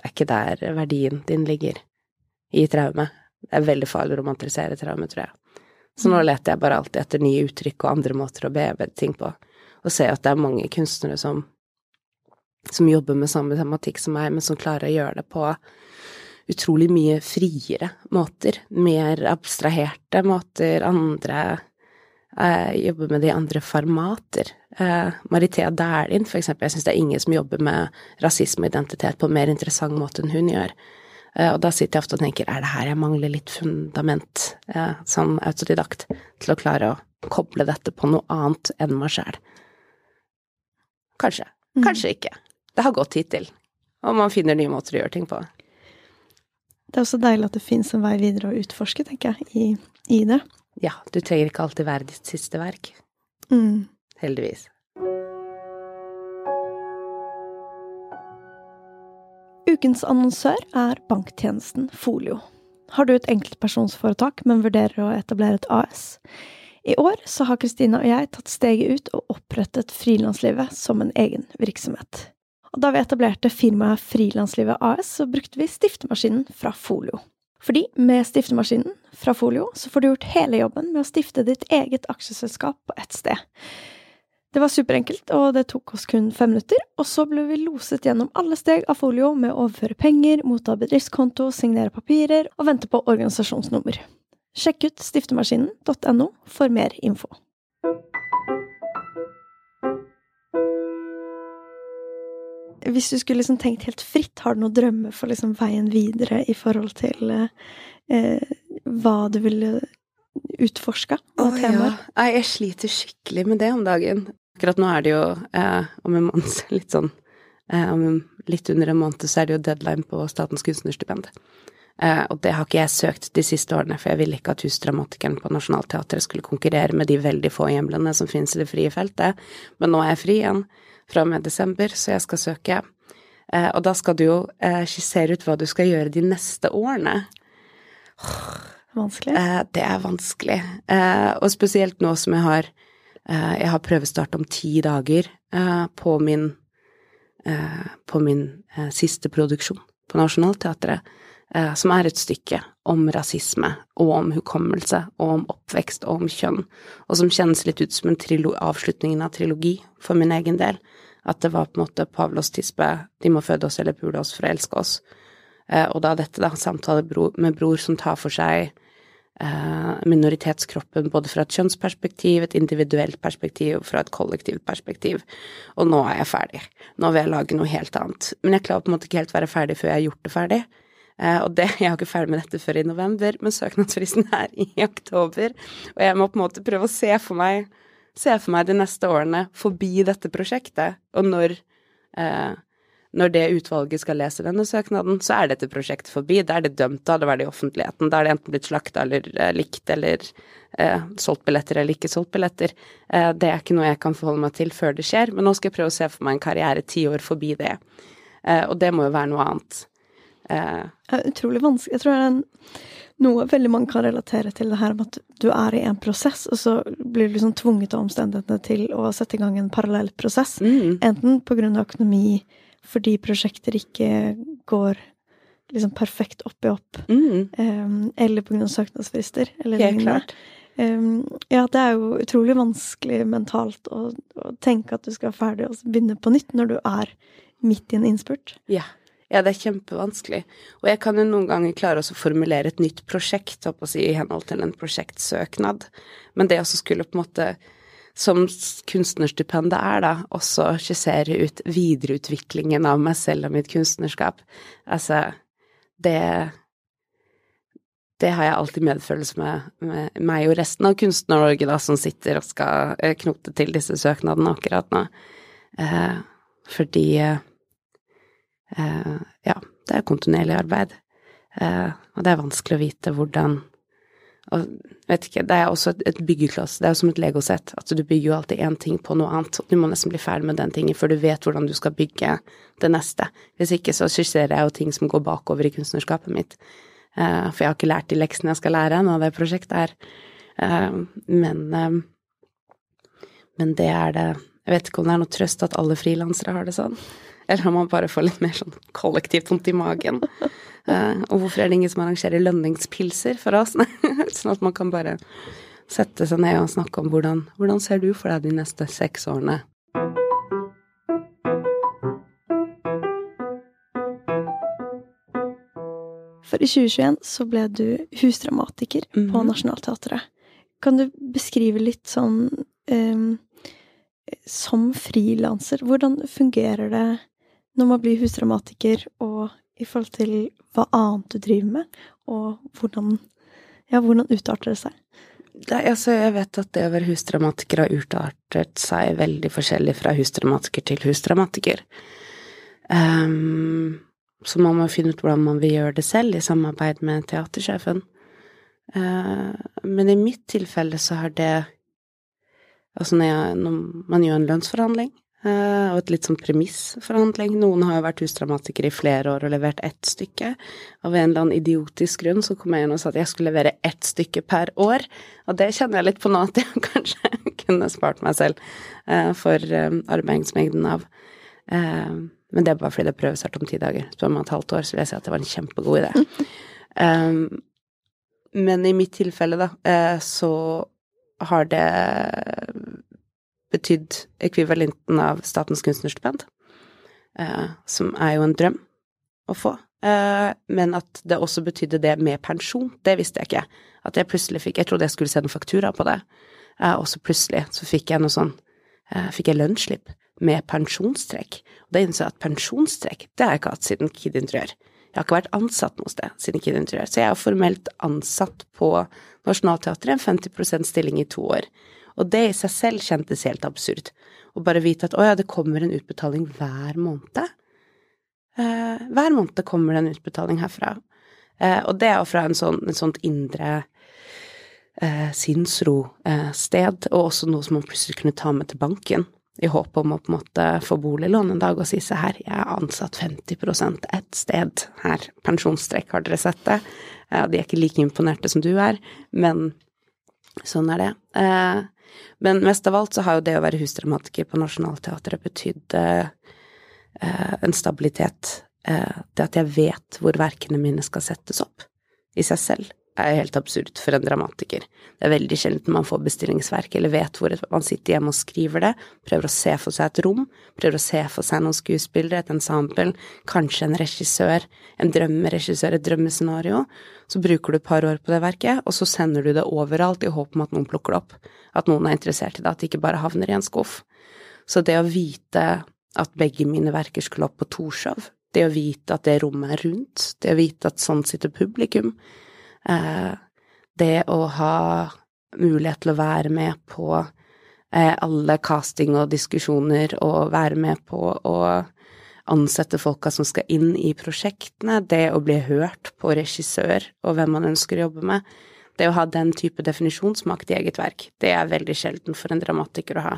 [SPEAKER 3] Det er ikke der verdien din ligger. I traume. Det er veldig farlig å romantisere traume, tror jeg. Så nå mm. leter jeg bare alltid etter nye uttrykk og andre måter å bearbeide ting på, og ser at det er mange kunstnere som som jobber med samme tematikk som meg, men som klarer å gjøre det på utrolig mye friere måter. Mer abstraherte måter, andre eh, Jobber med det i andre formater. Eh, Marithea Dæhlin, for eksempel, jeg syns det er ingen som jobber med rasisme og identitet på en mer interessant måte enn hun gjør. Eh, og da sitter jeg ofte og tenker, er det her jeg mangler litt fundament eh, som autodidakt til å klare å koble dette på noe annet enn meg sjæl? Kanskje. Mm. Kanskje ikke. Det har gått hittil. Og man finner nye måter å gjøre ting på.
[SPEAKER 1] Det er også deilig at det fins en vei videre å utforske, tenker jeg, i, i, det.
[SPEAKER 3] Ja, du trenger ikke alltid være ditt siste verk.
[SPEAKER 1] Mm.
[SPEAKER 3] Heldigvis.
[SPEAKER 1] Ukens annonsør er banktjenesten Folio. Har du et enkeltpersonsforetak, men vurderer å etablere et AS? I år så har Kristina og jeg tatt steget ut og opprettet Frilanslivet som en egen virksomhet. Og da vi etablerte firmaet Frilanslivet AS, så brukte vi stiftemaskinen fra Folio. Fordi med stiftemaskinen fra Folio så får du gjort hele jobben med å stifte ditt eget aksjeselskap på ett sted. Det var superenkelt, og det tok oss kun fem minutter, og så ble vi loset gjennom alle steg av Folio med å overføre penger, motta bedriftskonto, signere papirer og vente på organisasjonsnummer. Sjekk ut stiftemaskinen.no for mer info. Hvis du skulle liksom tenkt helt fritt, har du noen drømmer for liksom veien videre i forhold til eh, hva du ville utforska av temaer?
[SPEAKER 3] Ja. Jeg sliter skikkelig med det om dagen. Akkurat nå er det jo eh, om en måned litt sånn eh, Om litt under en måned så er det jo deadline på Statens kunstnerstipend. Eh, og det har ikke jeg søkt de siste årene, for jeg ville ikke at Husdramatikeren på Nationaltheatret skulle konkurrere med de veldig få hjemlene som finnes i det frie feltet. Men nå er jeg fri igjen fra og med desember, så jeg skal søke. Eh, og da skal du jo eh, skissere ut hva du skal gjøre de neste årene.
[SPEAKER 1] Vanskelig?
[SPEAKER 3] Eh, det er vanskelig. Eh, og spesielt nå som jeg har eh, Jeg har prøvestart om ti dager eh, på min eh, På min siste produksjon på Nationaltheatret, som er et stykke om rasisme og om hukommelse og om oppvekst og om kjønn, og som kjennes litt ut som en avslutningen av trilogi for min egen del. At det var på en måte Pavlos tispe, de må føde oss eller pule oss for å elske oss. Eh, og da dette, da, samtale med bror som tar for seg eh, minoritetskroppen både fra et kjønnsperspektiv, et individuelt perspektiv og fra et kollektivt perspektiv. Og nå er jeg ferdig. Nå vil jeg lage noe helt annet. Men jeg klarer på en måte ikke helt være ferdig før jeg har gjort det ferdig. Eh, og det, jeg er ikke ferdig med dette før i november, men søknadsfristen er i oktober. Og jeg må på en måte prøve å se for meg, se for meg de neste årene forbi dette prosjektet. Og når eh, når det utvalget skal lese denne søknaden, så er dette prosjektet forbi. Da er det dømt, da har det vært i offentligheten. Da er det enten blitt slakta eller eh, likt eller eh, solgt billetter eller ikke solgt billetter. Eh, det er ikke noe jeg kan forholde meg til før det skjer, men nå skal jeg prøve å se for meg en karriere ti år forbi det. Eh, og det må jo være noe annet. Eh,
[SPEAKER 1] Det er utrolig vanskelig. Jeg tror det er en, noe veldig mange kan relatere til det her med at du er i en prosess, og så blir du liksom tvunget av omstendighetene til å sette i gang en parallell prosess.
[SPEAKER 3] mm,
[SPEAKER 1] Enten på grunn av økonomi, fordi prosjekter ikke går liksom perfekt opp i opp,
[SPEAKER 3] mm,
[SPEAKER 1] em, eller på grunn av søknadsfrister, eller
[SPEAKER 3] helt klart.
[SPEAKER 1] Um, ja, det er jo utrolig vanskelig mentalt å, å tenke at du skal være ferdig og begynne på nytt når du er midt i en innspurt.
[SPEAKER 3] Ja. Ja, det er kjempevanskelig. Og jeg kan jo noen ganger klare å formulere et nytt prosjekt, på å si, i henhold til en prosjektsøknad. Men det også skulle på en måte, som kunstnerstipendet er, da, også skissere ut videreutviklingen av meg selv og mitt kunstnerskap. Altså, det det har jeg alltid medfølelse med, med meg og resten av Kunstner-Norge, da, som sitter og skal eh, knote til disse søknadene akkurat nå. Eh, fordi eh, ja, det er kontinuerlig arbeid. Eh, og det er vanskelig å vite hvordan og vet ikke, Det er også et, byggekloss. Det er jo som et legosett. At du bygger jo alltid én ting på noe annet. Du må nesten bli ferdig med den tingen før du vet hvordan du skal bygge det neste. Hvis ikke så skisserer jeg jo ting som går bakover i kunstnerskapet mitt. Eh, for jeg har ikke lært de leksene jeg skal lære nå, det prosjektet her. Eh, men eh, Men det er det Jeg vet ikke om det er noe trøst at alle frilansere har det sånn. Eller om man bare får litt mer sånn kollektivt vondt i magen. Uh, og hvorfor er det ingen som arrangerer lønningspilser for oss? sånn at man kan bare sette seg ned og snakke om hvordan, hvordan ser du for deg de neste seks årene?
[SPEAKER 1] For i 2021 så ble du husdramatiker på
[SPEAKER 3] Mhm.
[SPEAKER 1] Nationaltheatret. Kan du beskrive litt sånn um, Som frilanser, hvordan fungerer det når man blir husdramatiker, og i forhold til hva annet du driver med, og hvordan Ja, hvordan utarter det seg?
[SPEAKER 3] Det, altså, jeg vet at det å være husdramatiker har utartet seg veldig forskjellig fra husdramatiker til husdramatiker. Um, så man må finne ut hvordan man vil gjøre det selv, i samarbeid med teatersjefen. Uh, men i mitt tilfelle så har det Altså når, jeg, når man gjør en lønnsforhandling, og et litt sånn premissforhandling Noen har jo vært husdramatikere i flere år og levert ett stykke. Av en eller annen idiotisk grunn så kom jeg inn og sa at jeg skulle levere ett stykke per år. Og det kjenner jeg litt på nå at jeg kanskje kunne spart meg selv eh, for eh, arbeidsmengden av. Eh, men det er bare fordi det prøves prøvestart om ti dager. Spør man et halvt år, så vil jeg si at det var en kjempegod idé. Men i mitt tilfelle, da, eh, så har det betydd ekvivalenten av Statens kunstnerstipend, eh, som er jo en drøm å få. Eh, men at det også betydde det med pensjon, det visste jeg ikke. At jeg plutselig fikk Jeg trodde jeg skulle sende faktura på det, eh, og så plutselig så fikk jeg noe sånn eh, Fikk jeg lønnsslipp med pensjonstrekk. Og da innså jeg at pensjonstrekk, det har jeg ikke hatt siden Kid Interiør. Jeg har ikke vært ansatt noe sted siden Kid Interiør, så jeg er formelt ansatt på Nationaltheatret, en 50 stilling i to år. Og det i seg selv kjentes helt absurd. Å bare vite at å ja, det kommer en utbetaling hver måned. Eh, hver måned kommer det en utbetaling herfra. Eh, og det er jo fra en sånn, en sånt indre eh, sinnsro-sted, og også noe som man plutselig kunne ta med til banken. I håp om å på en måte få boliglån en dag og si se her, jeg er ansatt 50 ett sted her, pensjonstrekk, har dere sett det? De er ikke like imponerte som du er, men sånn er det. Eh, men mest av alt så har jo det å være husdramatiker på Nationaltheatret betydd eh, en stabilitet. Eh, det at jeg vet hvor verkene mine skal settes opp, i seg selv er helt absurd for en dramatiker. Det er veldig sjelden man får bestillingsverk eller vet hvor man sitter hjemme og skriver det, prøver å se for seg et rom, prøver å se for seg noen skuespillere, et ensemble, kanskje en regissør, en drømmeregissør, et drømmescenario. Så bruker du et par år på det verket, og så sender du det overalt i håp om at noen plukker det opp, at noen er interessert i det, at det ikke bare havner i en skuff. Så det å vite at begge mine verker skulle opp på Torshov, det å vite at det rommet er rundt, det å vite at sånn sitter publikum, det å ha mulighet til å være med på eh, alle casting og diskusjoner, og være med på å ansette folka som skal inn i prosjektene, det å bli hørt på regissør og hvem man ønsker å jobbe med, det å ha den type definisjonsmakt i eget verk, det er veldig sjelden for en dramatiker å ha.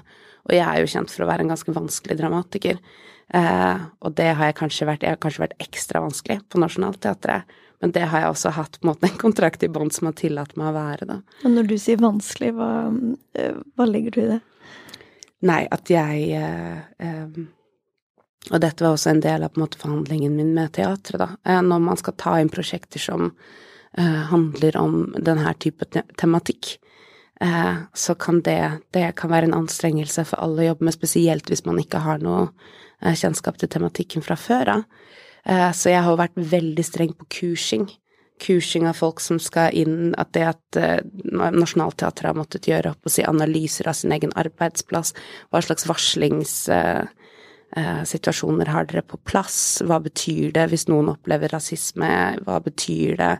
[SPEAKER 3] Og jeg er jo kjent for å være en ganske vanskelig dramatiker, eh, og det har jeg kanskje vært, jeg har kanskje vært ekstra vanskelig på Nationaltheatret. Men det har jeg også hatt på en måte en kontrakt i bånd som har tillatt meg å være, da.
[SPEAKER 1] Og når du sier vanskelig, hva, eh, hva legger du i det?
[SPEAKER 3] Nei, at jeg eh, eh, Og dette var også en del av på en måte forhandlingen min med teatret, da. Eh, når man skal ta inn prosjekter som eh, handler om denne type te tematikk, eh, så kan det, det kan være en anstrengelse for alle å jobbe med, spesielt hvis man ikke har noe kjennskap til tematikken fra før av. Eh, så jeg har vært veldig streng på kursing. Kursing av folk som skal inn, at det at eh, Nationaltheatret har måttet gjøre opp og si analyser av sin egen arbeidsplass, hva slags varslingssituasjoner har dere på plass, hva betyr det hvis noen opplever rasisme, hva betyr det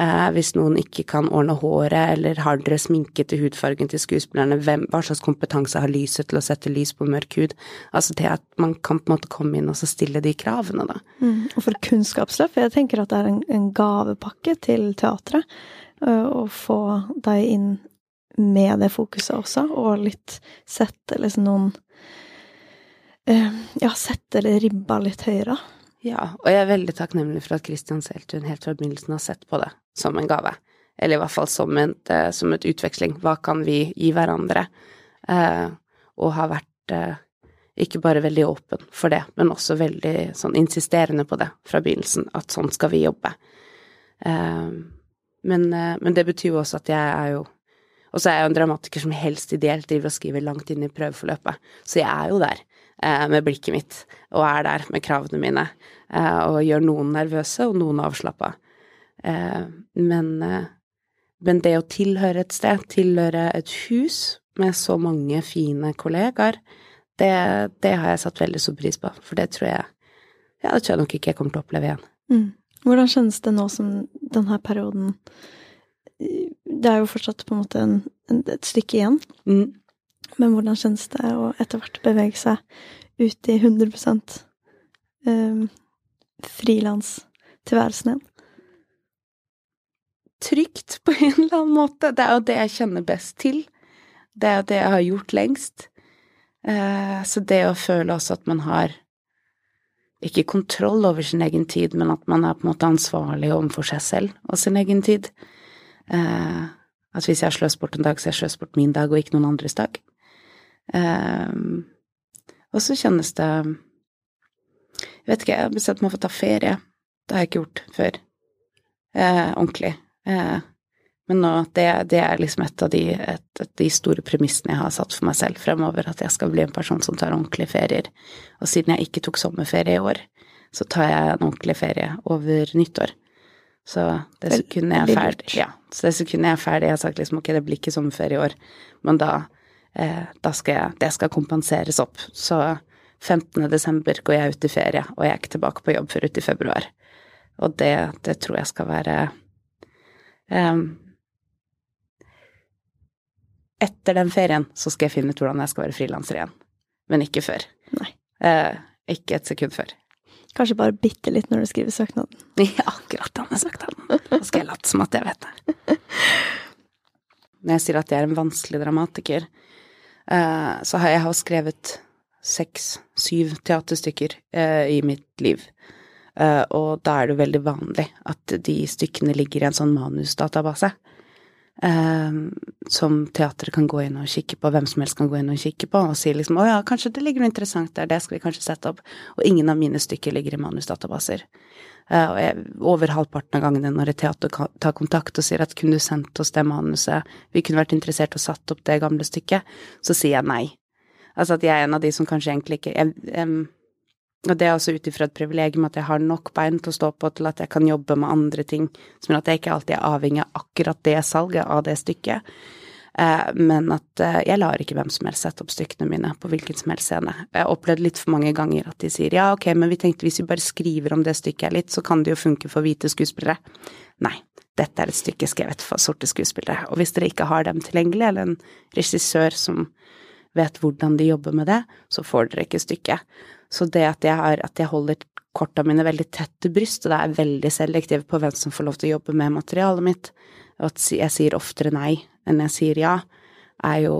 [SPEAKER 3] Eh, hvis noen ikke kan ordne håret, eller har dere sminke til hudfargen til skuespillerne, hvem, hva slags kompetanse har lyset til å sette lys på mørk hud? Altså det at man kan på en måte komme inn og så stille de kravene, da.
[SPEAKER 1] Mm. Og for kunnskapsløp, jeg tenker at det er en, en gavepakke til teatret uh, å få deg inn med det fokuset også, og litt sette liksom noen uh, Ja, sette ribba litt høyere.
[SPEAKER 3] Ja, og jeg er veldig takknemlig for at Christian Seltun helt fra begynnelsen har sett på det som en gave. Eller i hvert fall som et, som et utveksling. Hva kan vi gi hverandre? Eh, og har vært eh, ikke bare veldig åpen for det, men også veldig sånn insisterende på det fra begynnelsen, at sånn skal vi jobbe. Eh, men, eh, men, det betyr jo også at jeg er jo Og så er jeg jo en dramatiker som helst ideelt driver og skriver langt inn i prøveforløpet, så jeg er jo der med blikket mitt, og er der med kravene mine, og gjør noen nervøse og noen avslappa. Eh, men, eh, men det å tilhøre et sted, tilhøre et hus med så mange fine kollegaer, det, det har jeg satt veldig stor pris på, for det tror jeg ja, det tror jeg nok ikke jeg kommer til å oppleve igjen.
[SPEAKER 1] Mm. Hvordan kjennes det nå som denne perioden Det er jo fortsatt på en måte en, en, et stykke igjen. Mm. Men hvordan kjennes det å etter hvert bevege seg ut i 100% um, frilanstilværelsen igjen?
[SPEAKER 3] trygt på en eller annen måte. Det er jo det jeg kjenner best til. Det er jo det jeg har gjort lengst. Eh, så det å føle også at man har ikke kontroll over sin egen tid, men at man er på en måte ansvarlig overfor seg selv og sin egen tid. Eh, at hvis jeg har sløst bort en dag, så har jeg sløst bort min dag og ikke noen andres dag. Eh, og så kjennes det Jeg vet ikke, jeg har bestemt meg for å ta ferie. Det har jeg ikke gjort før. ordentlig. Eh, men nå, det, det, er liksom et av de, et, et, de, store premissene jeg har satt for meg selv fremover, at jeg skal bli en person som tar ordentlige ferier. Og siden jeg ikke tok sommerferie i år, så tar jeg en ordentlig ferie over nyttår. Så det sekundet jeg er ferdig Ja, så det sekundet jeg er ferdig, jeg har sagt liksom ok, det blir ikke sommerferie i år, men da, eh, da skal Det skal kompenseres opp. Så 15. desember går jeg ut i ferie, og jeg er ikke tilbake på jobb før uti februar. Og det, det tror jeg skal være um, Etter den ferien så skal jeg finne ut hvordan jeg skal være frilanser igjen. Men ikke før. Uh, ikke et sekund før.
[SPEAKER 1] Kanskje bare bitte litt når du skriver søknaden.
[SPEAKER 3] Ja, akkurat denne søknaden. Da skal jeg late som at jeg vet det. Når jeg sier at jeg er en vanskelig dramatiker, så har jeg skrevet seks, syv teaterstykker uh, i mitt liv. Uh, og da er det veldig vanlig at de stykkene ligger i en sånn manusdatabase. Uh, som teatret kan gå inn og kikke på, hvem som helst kan gå inn og kikke på, og si liksom 'Å ja, kanskje det ligger noe interessant der, det skal vi kanskje sette opp'. Og ingen av mine stykker ligger i manusdatabaser. Uh, og jeg, over halvparten av gangene når et teater tar kontakt og sier at 'kunne du sendt oss det manuset', vi kunne vært interessert og satt opp det gamle stykket, så sier jeg nei. Altså at jeg er en av de som kanskje egentlig ikke jeg, um, og det er også ut ifra et privilegium at jeg har nok bein til å stå på til at jeg kan jobbe med andre ting, som gjør at jeg ikke alltid er avhengig av akkurat det salget av det stykket. Eh, men at eh, jeg lar ikke hvem som helst sette opp stykkene mine på hvilken som helst scene. Jeg har opplevd litt for mange ganger at de sier ja, ok, men vi tenkte hvis vi bare skriver om det stykket her litt, så kan det jo funke for hvite skuespillere. Nei, dette er et stykke skrevet for sorte skuespillere, og hvis dere ikke har dem tilgjengelig, eller en regissør som vet hvordan de jobber med det, så får dere ikke stykket. Så det at jeg, har, at jeg holder korta mine veldig tett til brystet, da er jeg veldig selektiv på hvem som får lov til å jobbe med materialet mitt, og at jeg sier oftere nei enn jeg sier ja, er jo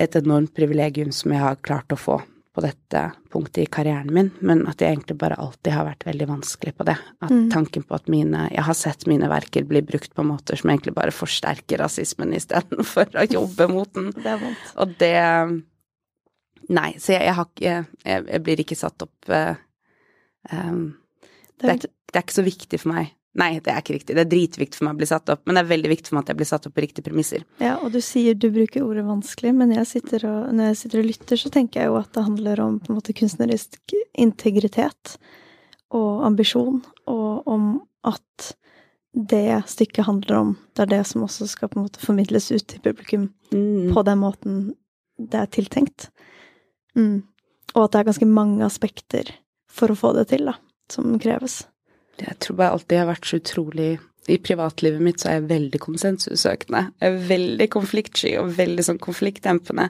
[SPEAKER 3] et enormt privilegium som jeg har klart å få på dette punktet i karrieren min, men at jeg egentlig bare alltid har vært veldig vanskelig på det. At mm. tanken på at mine Jeg har sett mine verker bli brukt på måter som egentlig bare forsterker rasismen istedenfor å jobbe mot den.
[SPEAKER 1] Det er vondt.
[SPEAKER 3] Og det Nei, så jeg, jeg har ikke jeg, jeg, blir ikke satt opp uh, um, det, er, det, er, ikke så viktig for meg. Nei, det er ikke riktig. Det er dritviktig for meg å bli satt opp, men det er veldig viktig for meg at jeg blir satt opp på riktige premisser.
[SPEAKER 1] Ja, og du sier du bruker ordet vanskelig, men jeg sitter og, når jeg sitter og lytter, så tenker jeg jo at det handler om på en måte kunstnerisk integritet og ambisjon, og om at det stykket handler om, det er det som også skal på en måte formidles ut til publikum mm. på den måten det er tiltenkt. Mm. Og at det er ganske mange aspekter for å få det til, da, som kreves.
[SPEAKER 3] Jeg tror bare alltid jeg har vært så utrolig I privatlivet mitt så er jeg veldig konsensussøkende. Jeg er veldig konfliktsky og veldig sånn konfliktdempende.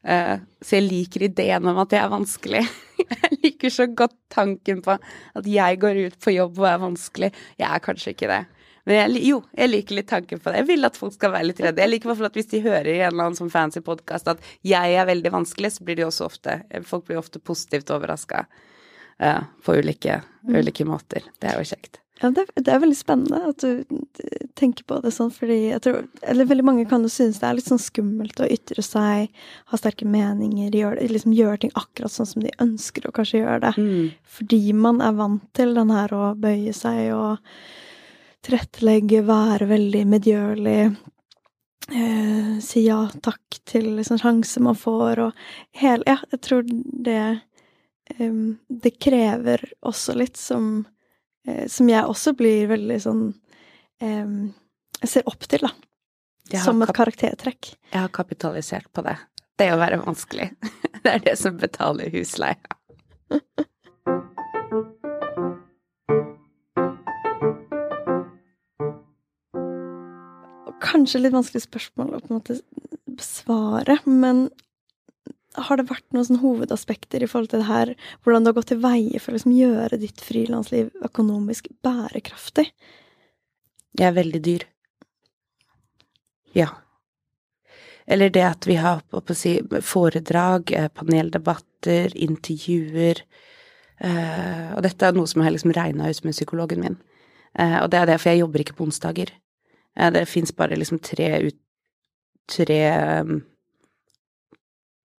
[SPEAKER 3] Uh, så jeg liker ideen om at jeg er vanskelig. jeg liker så godt tanken på at jeg går ut på jobb og er vanskelig. Jeg er kanskje ikke det. Men jeg, jo, jeg liker litt tanken på det. Jeg vil at folk skal være litt redde. Jeg liker i at hvis de hører i en eller annen sånn fancy podkast at jeg er veldig vanskelig, så blir de også ofte Folk blir ofte positivt overraska uh, på ulike, mm. ulike, måter. Det er jo kjekt.
[SPEAKER 1] Ja, det, det, er veldig spennende at du tenker på det sånn, fordi jeg tror Eller veldig mange kan jo synes det er litt sånn skummelt å ytre seg, ha sterke meninger, gjøre, liksom gjøre ting akkurat sånn som de ønsker å kanskje gjøre det. Mm. Fordi man er vant til den her å bøye seg og tilrettelegge, være veldig medgjørlig, eh, si ja takk til liksom sjanser man får, og hele Ja, jeg tror det Det krever også litt som uh, Som jeg også blir veldig sånn Jeg ser opp til, da. Som et karaktertrekk.
[SPEAKER 3] Jeg har kapitalisert på det. Det å være vanskelig. det er det som betaler husleia.
[SPEAKER 1] kanskje litt vanskelig spørsmål å på en måte besvare, men har det vært noen sånn hovedaspekter i forhold til det her, hvordan du har gått til veie for å liksom gjøre ditt frilansliv økonomisk bærekraftig?
[SPEAKER 3] Jeg er veldig dyr. Ja. Eller det at vi har si, foredrag, eh, paneldebatter, intervjuer uh, Og dette er noe som jeg har liksom regna ut med psykologen min. Uh, og det er det, for jeg jobber ikke på onsdager. Det fins bare liksom tre ut Tre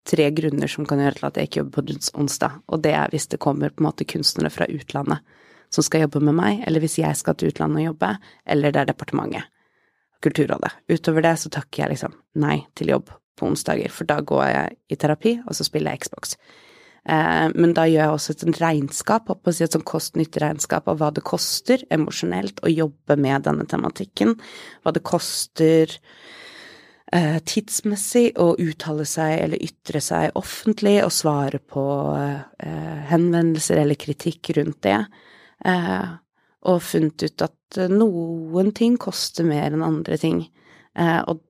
[SPEAKER 3] Tre grunner som kan gjøre til at jeg ikke jobber på onsdag, og det er hvis det kommer på en måte kunstnere fra utlandet som skal jobbe med meg, eller hvis jeg skal til utlandet og jobbe, eller det er departementet, Kulturrådet. Utover det så takker jeg liksom nei til jobb på onsdager, for da går jeg i terapi, og så spiller jeg Xbox. Eh, men da gjør jeg også et regnskap, å si et sånn kost-nytte-regnskap av hva det koster emosjonelt å jobbe med denne tematikken, hva det koster tidsmessig å uttale seg eller ytre seg offentlig og svare på eh, henvendelser eller kritikk rundt det. og funnet ut at eh, noen ting koster mer enn andre ting. Eh, og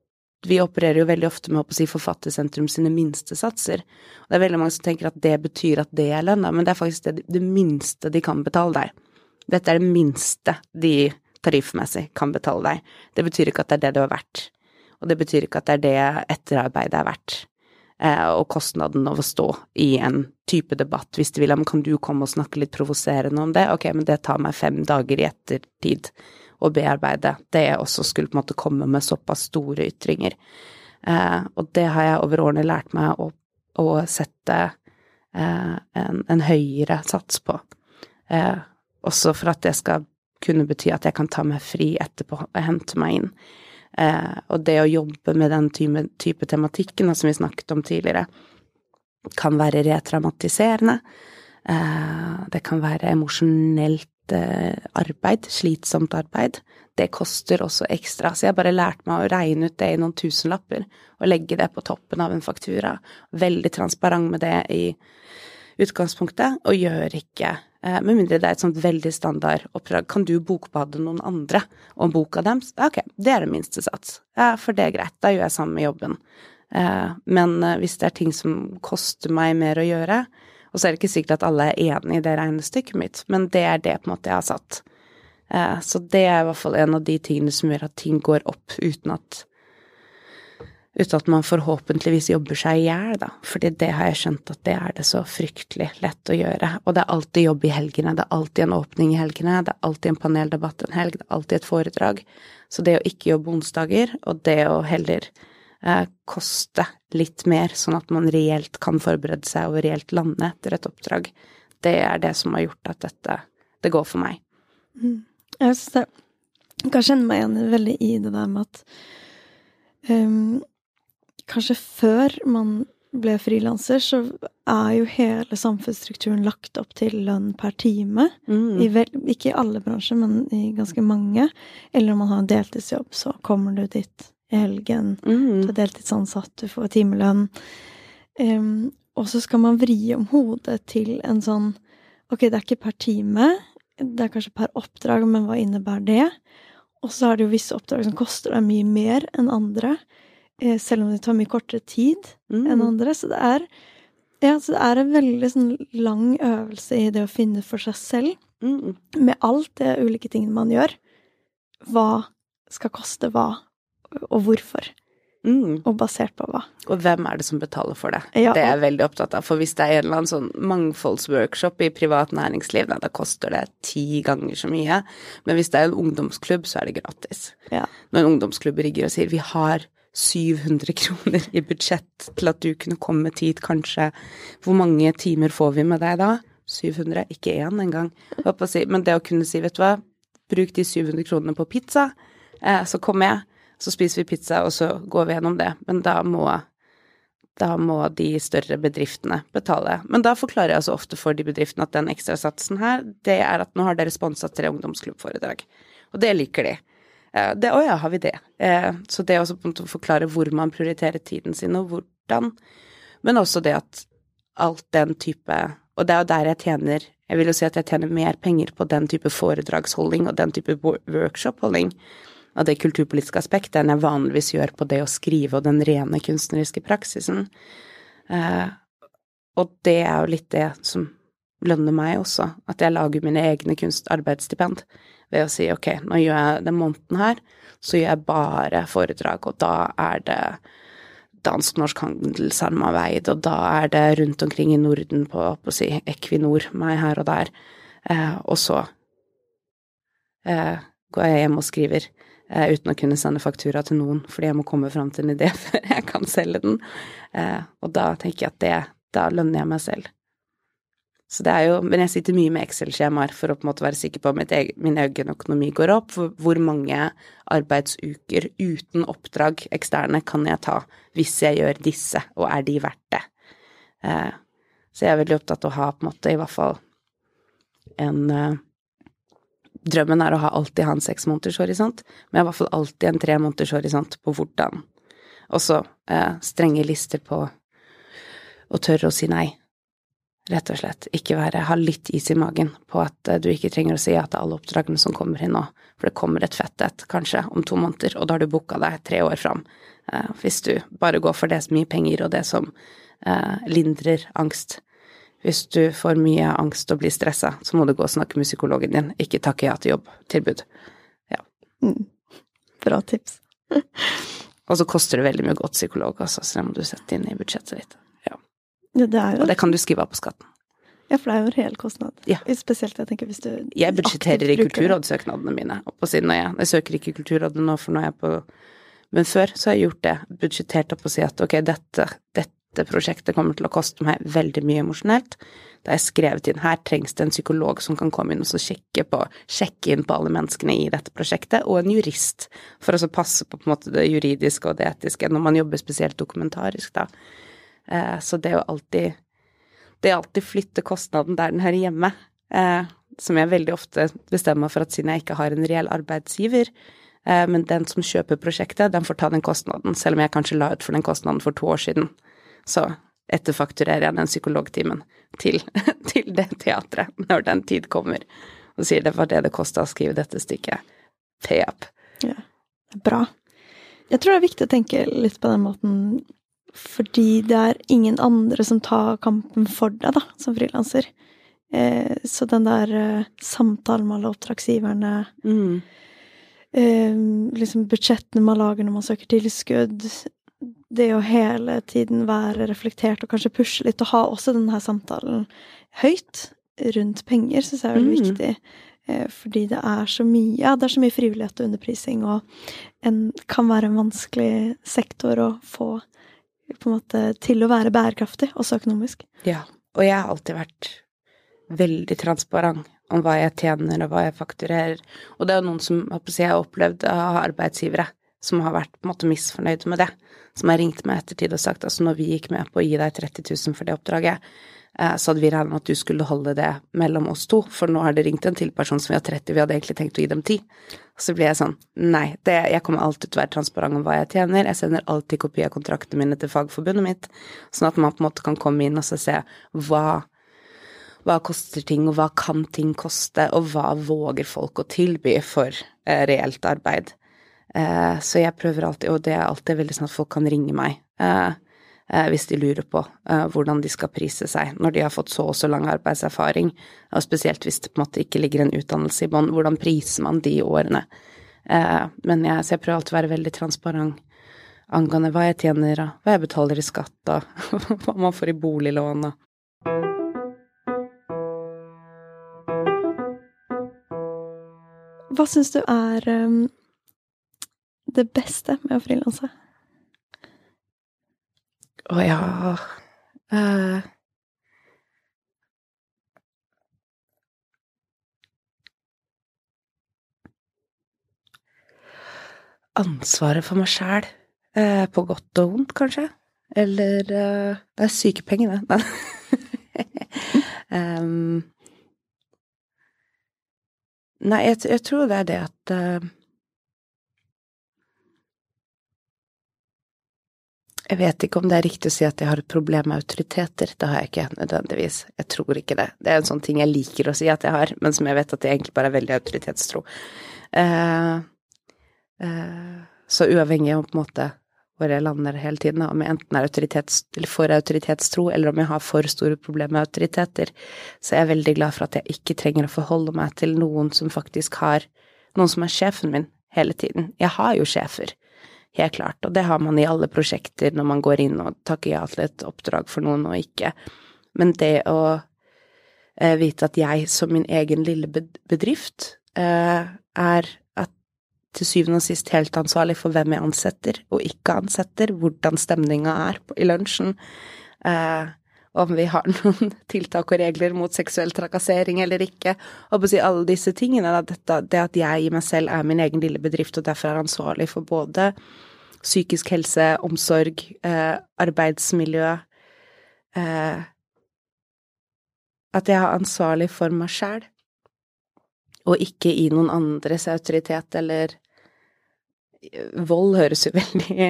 [SPEAKER 3] vi opererer jo veldig ofte med å si Forfattersentrum sine minstesatser. Det er veldig mange som tenker at det betyr at det er lønna, men det er faktisk det, det minste de kan betale deg. Dette er det minste de tariffmessig kan betale deg. Det betyr ikke at det er det du har vært. Og det betyr ikke at det er det etterarbeidet er verdt. Eh, og kostnaden av å stå i en type debatt, hvis du vil, men kan du komme og snakke litt provoserende om det? Ok, men det tar meg fem dager i ettertid å bearbeide. Det også skulle på en måte komme med såpass store ytringer. Eh, og det har jeg over årene lært meg å, å sette eh, en, en, høyere sats på. Eh, også for at det skal kunne bety at jeg kan ta meg fri etterpå og hente meg inn. Eh, og det å jobbe med den type, type tematikken som vi snakket om tidligere, kan være retraumatiserende. Eh, det kan være emosjonelt eh, arbeid, slitsomt arbeid. Det koster også ekstra, så jeg har bare lært meg å regne ut det i noen tusenlapper og legge det på toppen av en faktura. Veldig transparent med det i utgangspunktet, og gjør ikke med mindre det er et sånt veldig standard oppdrag. Kan du bokbade noen andre om boka deres? Ok, det er det minste sats. Ja, for det er greit. Da gjør jeg sammen med jobben. Eh, men eh, hvis det er ting som koster meg mer å gjøre, og så er det ikke sikkert at alle er enig i det regnestykket mitt, men det er det på en måte jeg har satt. Så det er i hvert fall en av de tingene som gjør at ting går opp uten at uten at man forhåpentligvis jobber seg i hjel, da. Fordi det har jeg skjønt at det er det så fryktelig lett å gjøre. Og det er alltid jobb i helgene, det er alltid en åpning i helgene, det er alltid en paneldebatt en helg, det er alltid et foredrag. Så det å ikke jobbe onsdager, og det å heller eh, koste litt mer, sånn at man reelt kan forberede seg og reelt lande etter et oppdrag, det er det som har gjort at dette det går for meg.
[SPEAKER 1] Mm. Jeg syns det Jeg kan kjenne meg igjen veldig i det der med at um, kanskje før man ble frilanser, så er jo hele samfunnsstrukturen lagt opp til lønn per time. Mm. I vel, ikke i alle bransjer, men i ganske mange. Eller om man har en deltidsjobb, så kommer du dit i helgen. Mm. Du er deltidsansatt, du får timelønn. Um, og så skal man vri om hodet til en sånn Ok, det er ikke per time, det er kanskje per oppdrag, men hva innebærer det? Og så er det jo visse oppdrag som koster deg mye mer enn andre. Eh, selv om det tar mye kortere tid mm. enn andre. Så det er ja, så det er en veldig sånn lang øvelse i det å finne for seg selv, mm. med alt det ulike tingene man gjør. Hva skal koste hva, og hvorfor. Mm. Og basert på hva.
[SPEAKER 3] Og hvem er det som betaler for det? Ja. Det er jeg veldig opptatt av. For hvis det er en eller annen sånn mangfoldsworkshop i privat næringsliv, da, da koster det ti ganger så mye. Men hvis det er en ungdomsklubb, så er det gratis. Ja. Når en ungdomsklubb rigger og sier vi har 700 kroner i budsjett til at du kunne kommet hit, kanskje. Hvor mange timer får vi med deg da? 700? Ikke én engang. Men det å kunne si, vet du hva, bruk de 700 kronene på pizza, eh, så kommer jeg, så spiser vi pizza, og så går vi gjennom det. Men da må, da må de større bedriftene betale. Men da forklarer jeg så ofte for de bedriftene at den ekstrasatsen her, det er at nå har dere sponsa tre ungdomsklubbforedrag. Og det liker de. Det, å ja, har vi det. Eh, så det også på en måte å forklare hvor man prioriterer tiden sin, og hvordan. Men også det at alt den type Og det er jo der jeg tjener Jeg vil jo si at jeg tjener mer penger på den type foredragsholding og den type workshop-holding av det kulturpolitiske aspektet enn jeg vanligvis gjør på det å skrive og den rene kunstneriske praksisen. Eh, og det er jo litt det som lønner meg også, at jeg lager mine egne kunstarbeidsstipend ved å si ok, nå gjør jeg den måneden her, så gjør jeg bare foredrag, og da er det dansk-norsk handelssamarbeid, og da er det rundt omkring i Norden på, på å si Equinor, meg her og der, eh, og så eh, går jeg hjem og skriver eh, uten å kunne sende faktura til noen, fordi jeg må komme fram til en idé før jeg kan selge den, eh, og da tenker jeg at det, da lønner jeg meg selv. Så det er jo, Men jeg sitter mye med Excel-skjemaer for å på en måte være sikker på at min egen økonomi går opp. For hvor mange arbeidsuker uten oppdrag eksterne kan jeg ta hvis jeg gjør disse, og er de verdt det? Eh, så jeg er veldig opptatt av å ha på en måte i hvert fall en eh, Drømmen er å ha alltid ha en seks måneders horisont, men i hvert fall alltid en tre måneders horisont på hvordan. Og så eh, strenge lister på å tørre å si nei rett og slett. Ikke være, ha litt is i magen på at uh, du ikke trenger å si ja til alle oppdragene som kommer inn nå, for det kommer et fett et kanskje om to måneder, og da har du booka deg tre år fram. Uh, hvis du bare går for det som gir penger, og det som uh, lindrer angst. Hvis du får mye angst og blir stressa, så må du gå og snakke med psykologen din, ikke takke ja til jobbtilbud. Ja.
[SPEAKER 1] Mm. Bra tips.
[SPEAKER 3] og så koster det veldig mye godt psykolog også, så det må du sette inn i budsjettet ditt.
[SPEAKER 1] Ja, det er jo
[SPEAKER 3] Og det kan du skrive av på skatten.
[SPEAKER 1] Ja, for det er jo reell kostnad.
[SPEAKER 3] Ja.
[SPEAKER 1] Spesielt jeg tenker hvis du
[SPEAKER 3] Jeg budsjetterer i kulturrådsøknadene mine. Oppå siden når jeg, jeg søker ikke Kulturrådet nå, for nå er jeg på Men før så har jeg gjort det. Budsjettert opp og si at ok, dette, dette prosjektet kommer til å koste meg veldig mye emosjonelt. Da har jeg skrevet inn her trengs det en psykolog som kan komme inn og så sjekke, på, sjekke inn på alle menneskene i dette prosjektet, og en jurist for å så passe på, på en måte det juridiske og det etiske når man jobber spesielt dokumentarisk, da. Eh, så det å alltid det å alltid flytte kostnaden der den hører hjemme, eh, som jeg veldig ofte bestemmer meg for at siden jeg ikke har en reell arbeidsgiver, eh, men den som kjøper prosjektet, den får ta den kostnaden, selv om jeg kanskje la ut for den kostnaden for to år siden. Så etterfakturerer jeg den psykologtimen til, til det teatret når den tid kommer, og sier det var det det kosta å skrive dette stykket. Pay up.
[SPEAKER 1] Ja. Bra. Jeg tror det er viktig å tenke litt på den måten fordi det er ingen andre som tar kampen for deg, da, som frilanser. Eh, så den der eh, samtalen med alle oppdragsgiverne,
[SPEAKER 3] Mm.
[SPEAKER 1] eh, liksom budsjettene man lager når man søker tilskudd, det å hele tiden være reflektert og kanskje pushe litt, og ha også den her samtalen høyt rundt penger, syns jeg er veldig
[SPEAKER 3] Mm.
[SPEAKER 1] viktig. Eh, fordi det er så mye Ja, det er så mye frivillighet og underprising, og en kan være en vanskelig sektor å få på en måte til å være bærekraftig, også økonomisk.
[SPEAKER 3] Ja, og jeg har alltid vært veldig transparent om hva jeg tjener og hva jeg fakturerer. Og det er jo noen som jeg har opplevd av arbeidsgivere som har vært på en måte misfornøyde med det. Som har ringt meg ettertid og sagt altså når vi gikk med på å gi deg 30 000 for det oppdraget, så hadde vi regnet med at du skulle holde det mellom oss to, for nå har det ringt en til person som vi har 30, vi hadde egentlig tenkt å gi dem 10. Så blir jeg sånn, nei, det, jeg kommer alltid til å være transparent om hva jeg tjener, jeg sender alltid kopi av kontraktene mine til fagforbundet mitt, sånn at man på en måte kan komme inn og se hva hva koster ting, og hva kan ting koste, og hva våger folk å tilby for eh, reelt arbeid. Eh, så jeg prøver alltid, og det er alltid veldig sånn at folk kan ringe meg eh, eh, hvis de lurer på eh, hvordan de skal prise seg når de har fått så og så lang arbeidserfaring, og spesielt hvis det på en måte ikke ligger en utdannelse i bånn, hvordan priser man de årene? Eh, men jeg, så jeg prøver alltid å være veldig transparent angående hva jeg tjener, og hva jeg betaler i skatt, og hva man får i boliglån, og
[SPEAKER 1] Hva syns du er um, det beste med å frilanse?
[SPEAKER 3] Å ja uh, Ansvaret for meg sjæl, eh, på godt og vondt, kanskje. Eller eh, Det er sykepengene. um, nei, jeg, jeg tror det er det at Jeg vet ikke om det er riktig å si at jeg har et problem med autoriteter. Det har jeg ikke nødvendigvis. Jeg tror ikke det. Det er en sånn ting jeg liker å si at jeg har, men som jeg vet at jeg egentlig bare er veldig autoritetstro. Eh, eh, så uavhengig av på en måte hvor jeg lander hele tiden, om jeg enten er autoritets, for autoritetstro, eller om jeg har for store problemer med autoriteter, så er jeg veldig glad for at jeg ikke trenger å forholde meg til noen som faktisk har Noen som er sjefen min hele tiden. Jeg har jo sjefer. Helt klart, og det har man i alle prosjekter når man går inn og takker ja til et oppdrag for noen og ikke. Men det å eh, vite at jeg som min egen lille bedrift eh, er til syvende og sist helt ansvarlig for hvem jeg ansetter og ikke ansetter, hvordan stemninga er i lunsjen, eh, om vi har noen tiltak og regler mot seksuell trakassering eller ikke, og si alle disse tingene, da, dette, det at jeg i meg selv er min egen lille bedrift og derfor er ansvarlig for både psykisk helse, omsorg, eh, arbeidsmiljø eh, At jeg er ansvarlig for meg sjæl, og ikke i noen andres autoritet eller Vold høres jo veldig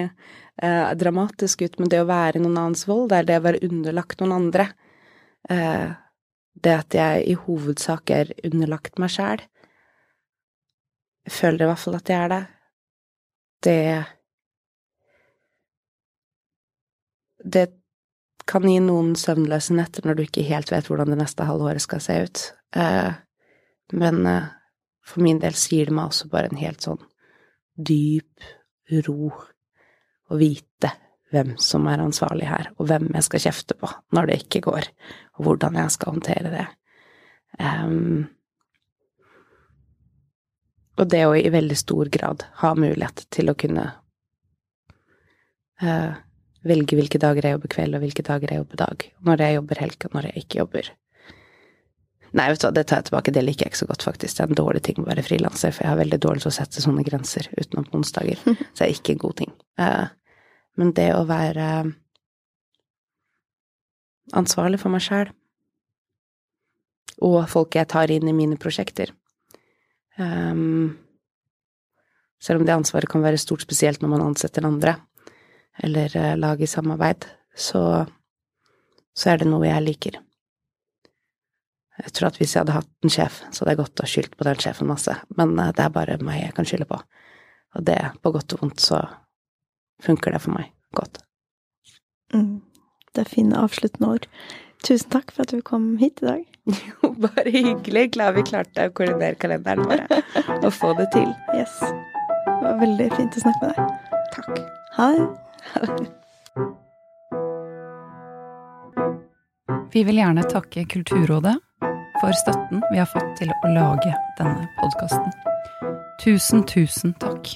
[SPEAKER 3] eh, dramatisk ut, men det å være noen annens vold, det er det å være underlagt noen andre. Eh, det at jeg i hovedsak er underlagt meg sjæl. Jeg føler i hvert fall at jeg er det. Det Det kan gi noen søvnløse netter når du ikke helt vet hvordan det neste halvåret skal se ut. Eh, men eh, for min del sier det meg også bare en helt sånn dyp ro å vite hvem som er ansvarlig her, og hvem jeg skal kjefte på når det ikke går, og hvordan jeg skal håndtere det. Um, og det å i veldig stor grad ha mulighet til å kunne uh, velge hvilke dager jeg jobber kveld, og hvilke dager jeg jobber dag. Når jeg jobber helg, og når jeg ikke jobber. Nei, vet du hva, det tar jeg tilbake. Det liker jeg ikke så godt, faktisk. Det er en dårlig ting å være frilanser, for jeg har veldig dårlig til å sette sånne grenser utenom på onsdager. Så det er ikke en god ting. Uh, men det å være ansvarlig for meg sjæl, og folk jeg tar inn i mine prosjekter um, Selv om det ansvaret kan være stort, spesielt når man ansetter andre, eller uh, lager samarbeid, så, så er det noe jeg liker. Jeg tror at hvis jeg hadde hatt en sjef, så hadde jeg gått og skyldt på den sjefen masse, men uh, det er bare meg jeg kan skylde på. Og det, på godt og vondt, så funker det for meg godt.
[SPEAKER 1] Mm. Det er fine avsluttende ord. Tusen takk for at du kom hit i dag.
[SPEAKER 3] Jo, bare hyggelig. Glad vi klarte å koordinere kalenderen vår og få det til.
[SPEAKER 1] Yes. Det var veldig fint å snakke med deg.
[SPEAKER 3] Takk.
[SPEAKER 1] Ha det.
[SPEAKER 2] Vi vil gjerne takke Kulturrådet for støtten vi har fått til å lage denne podkasten. Tusen, tusen takk.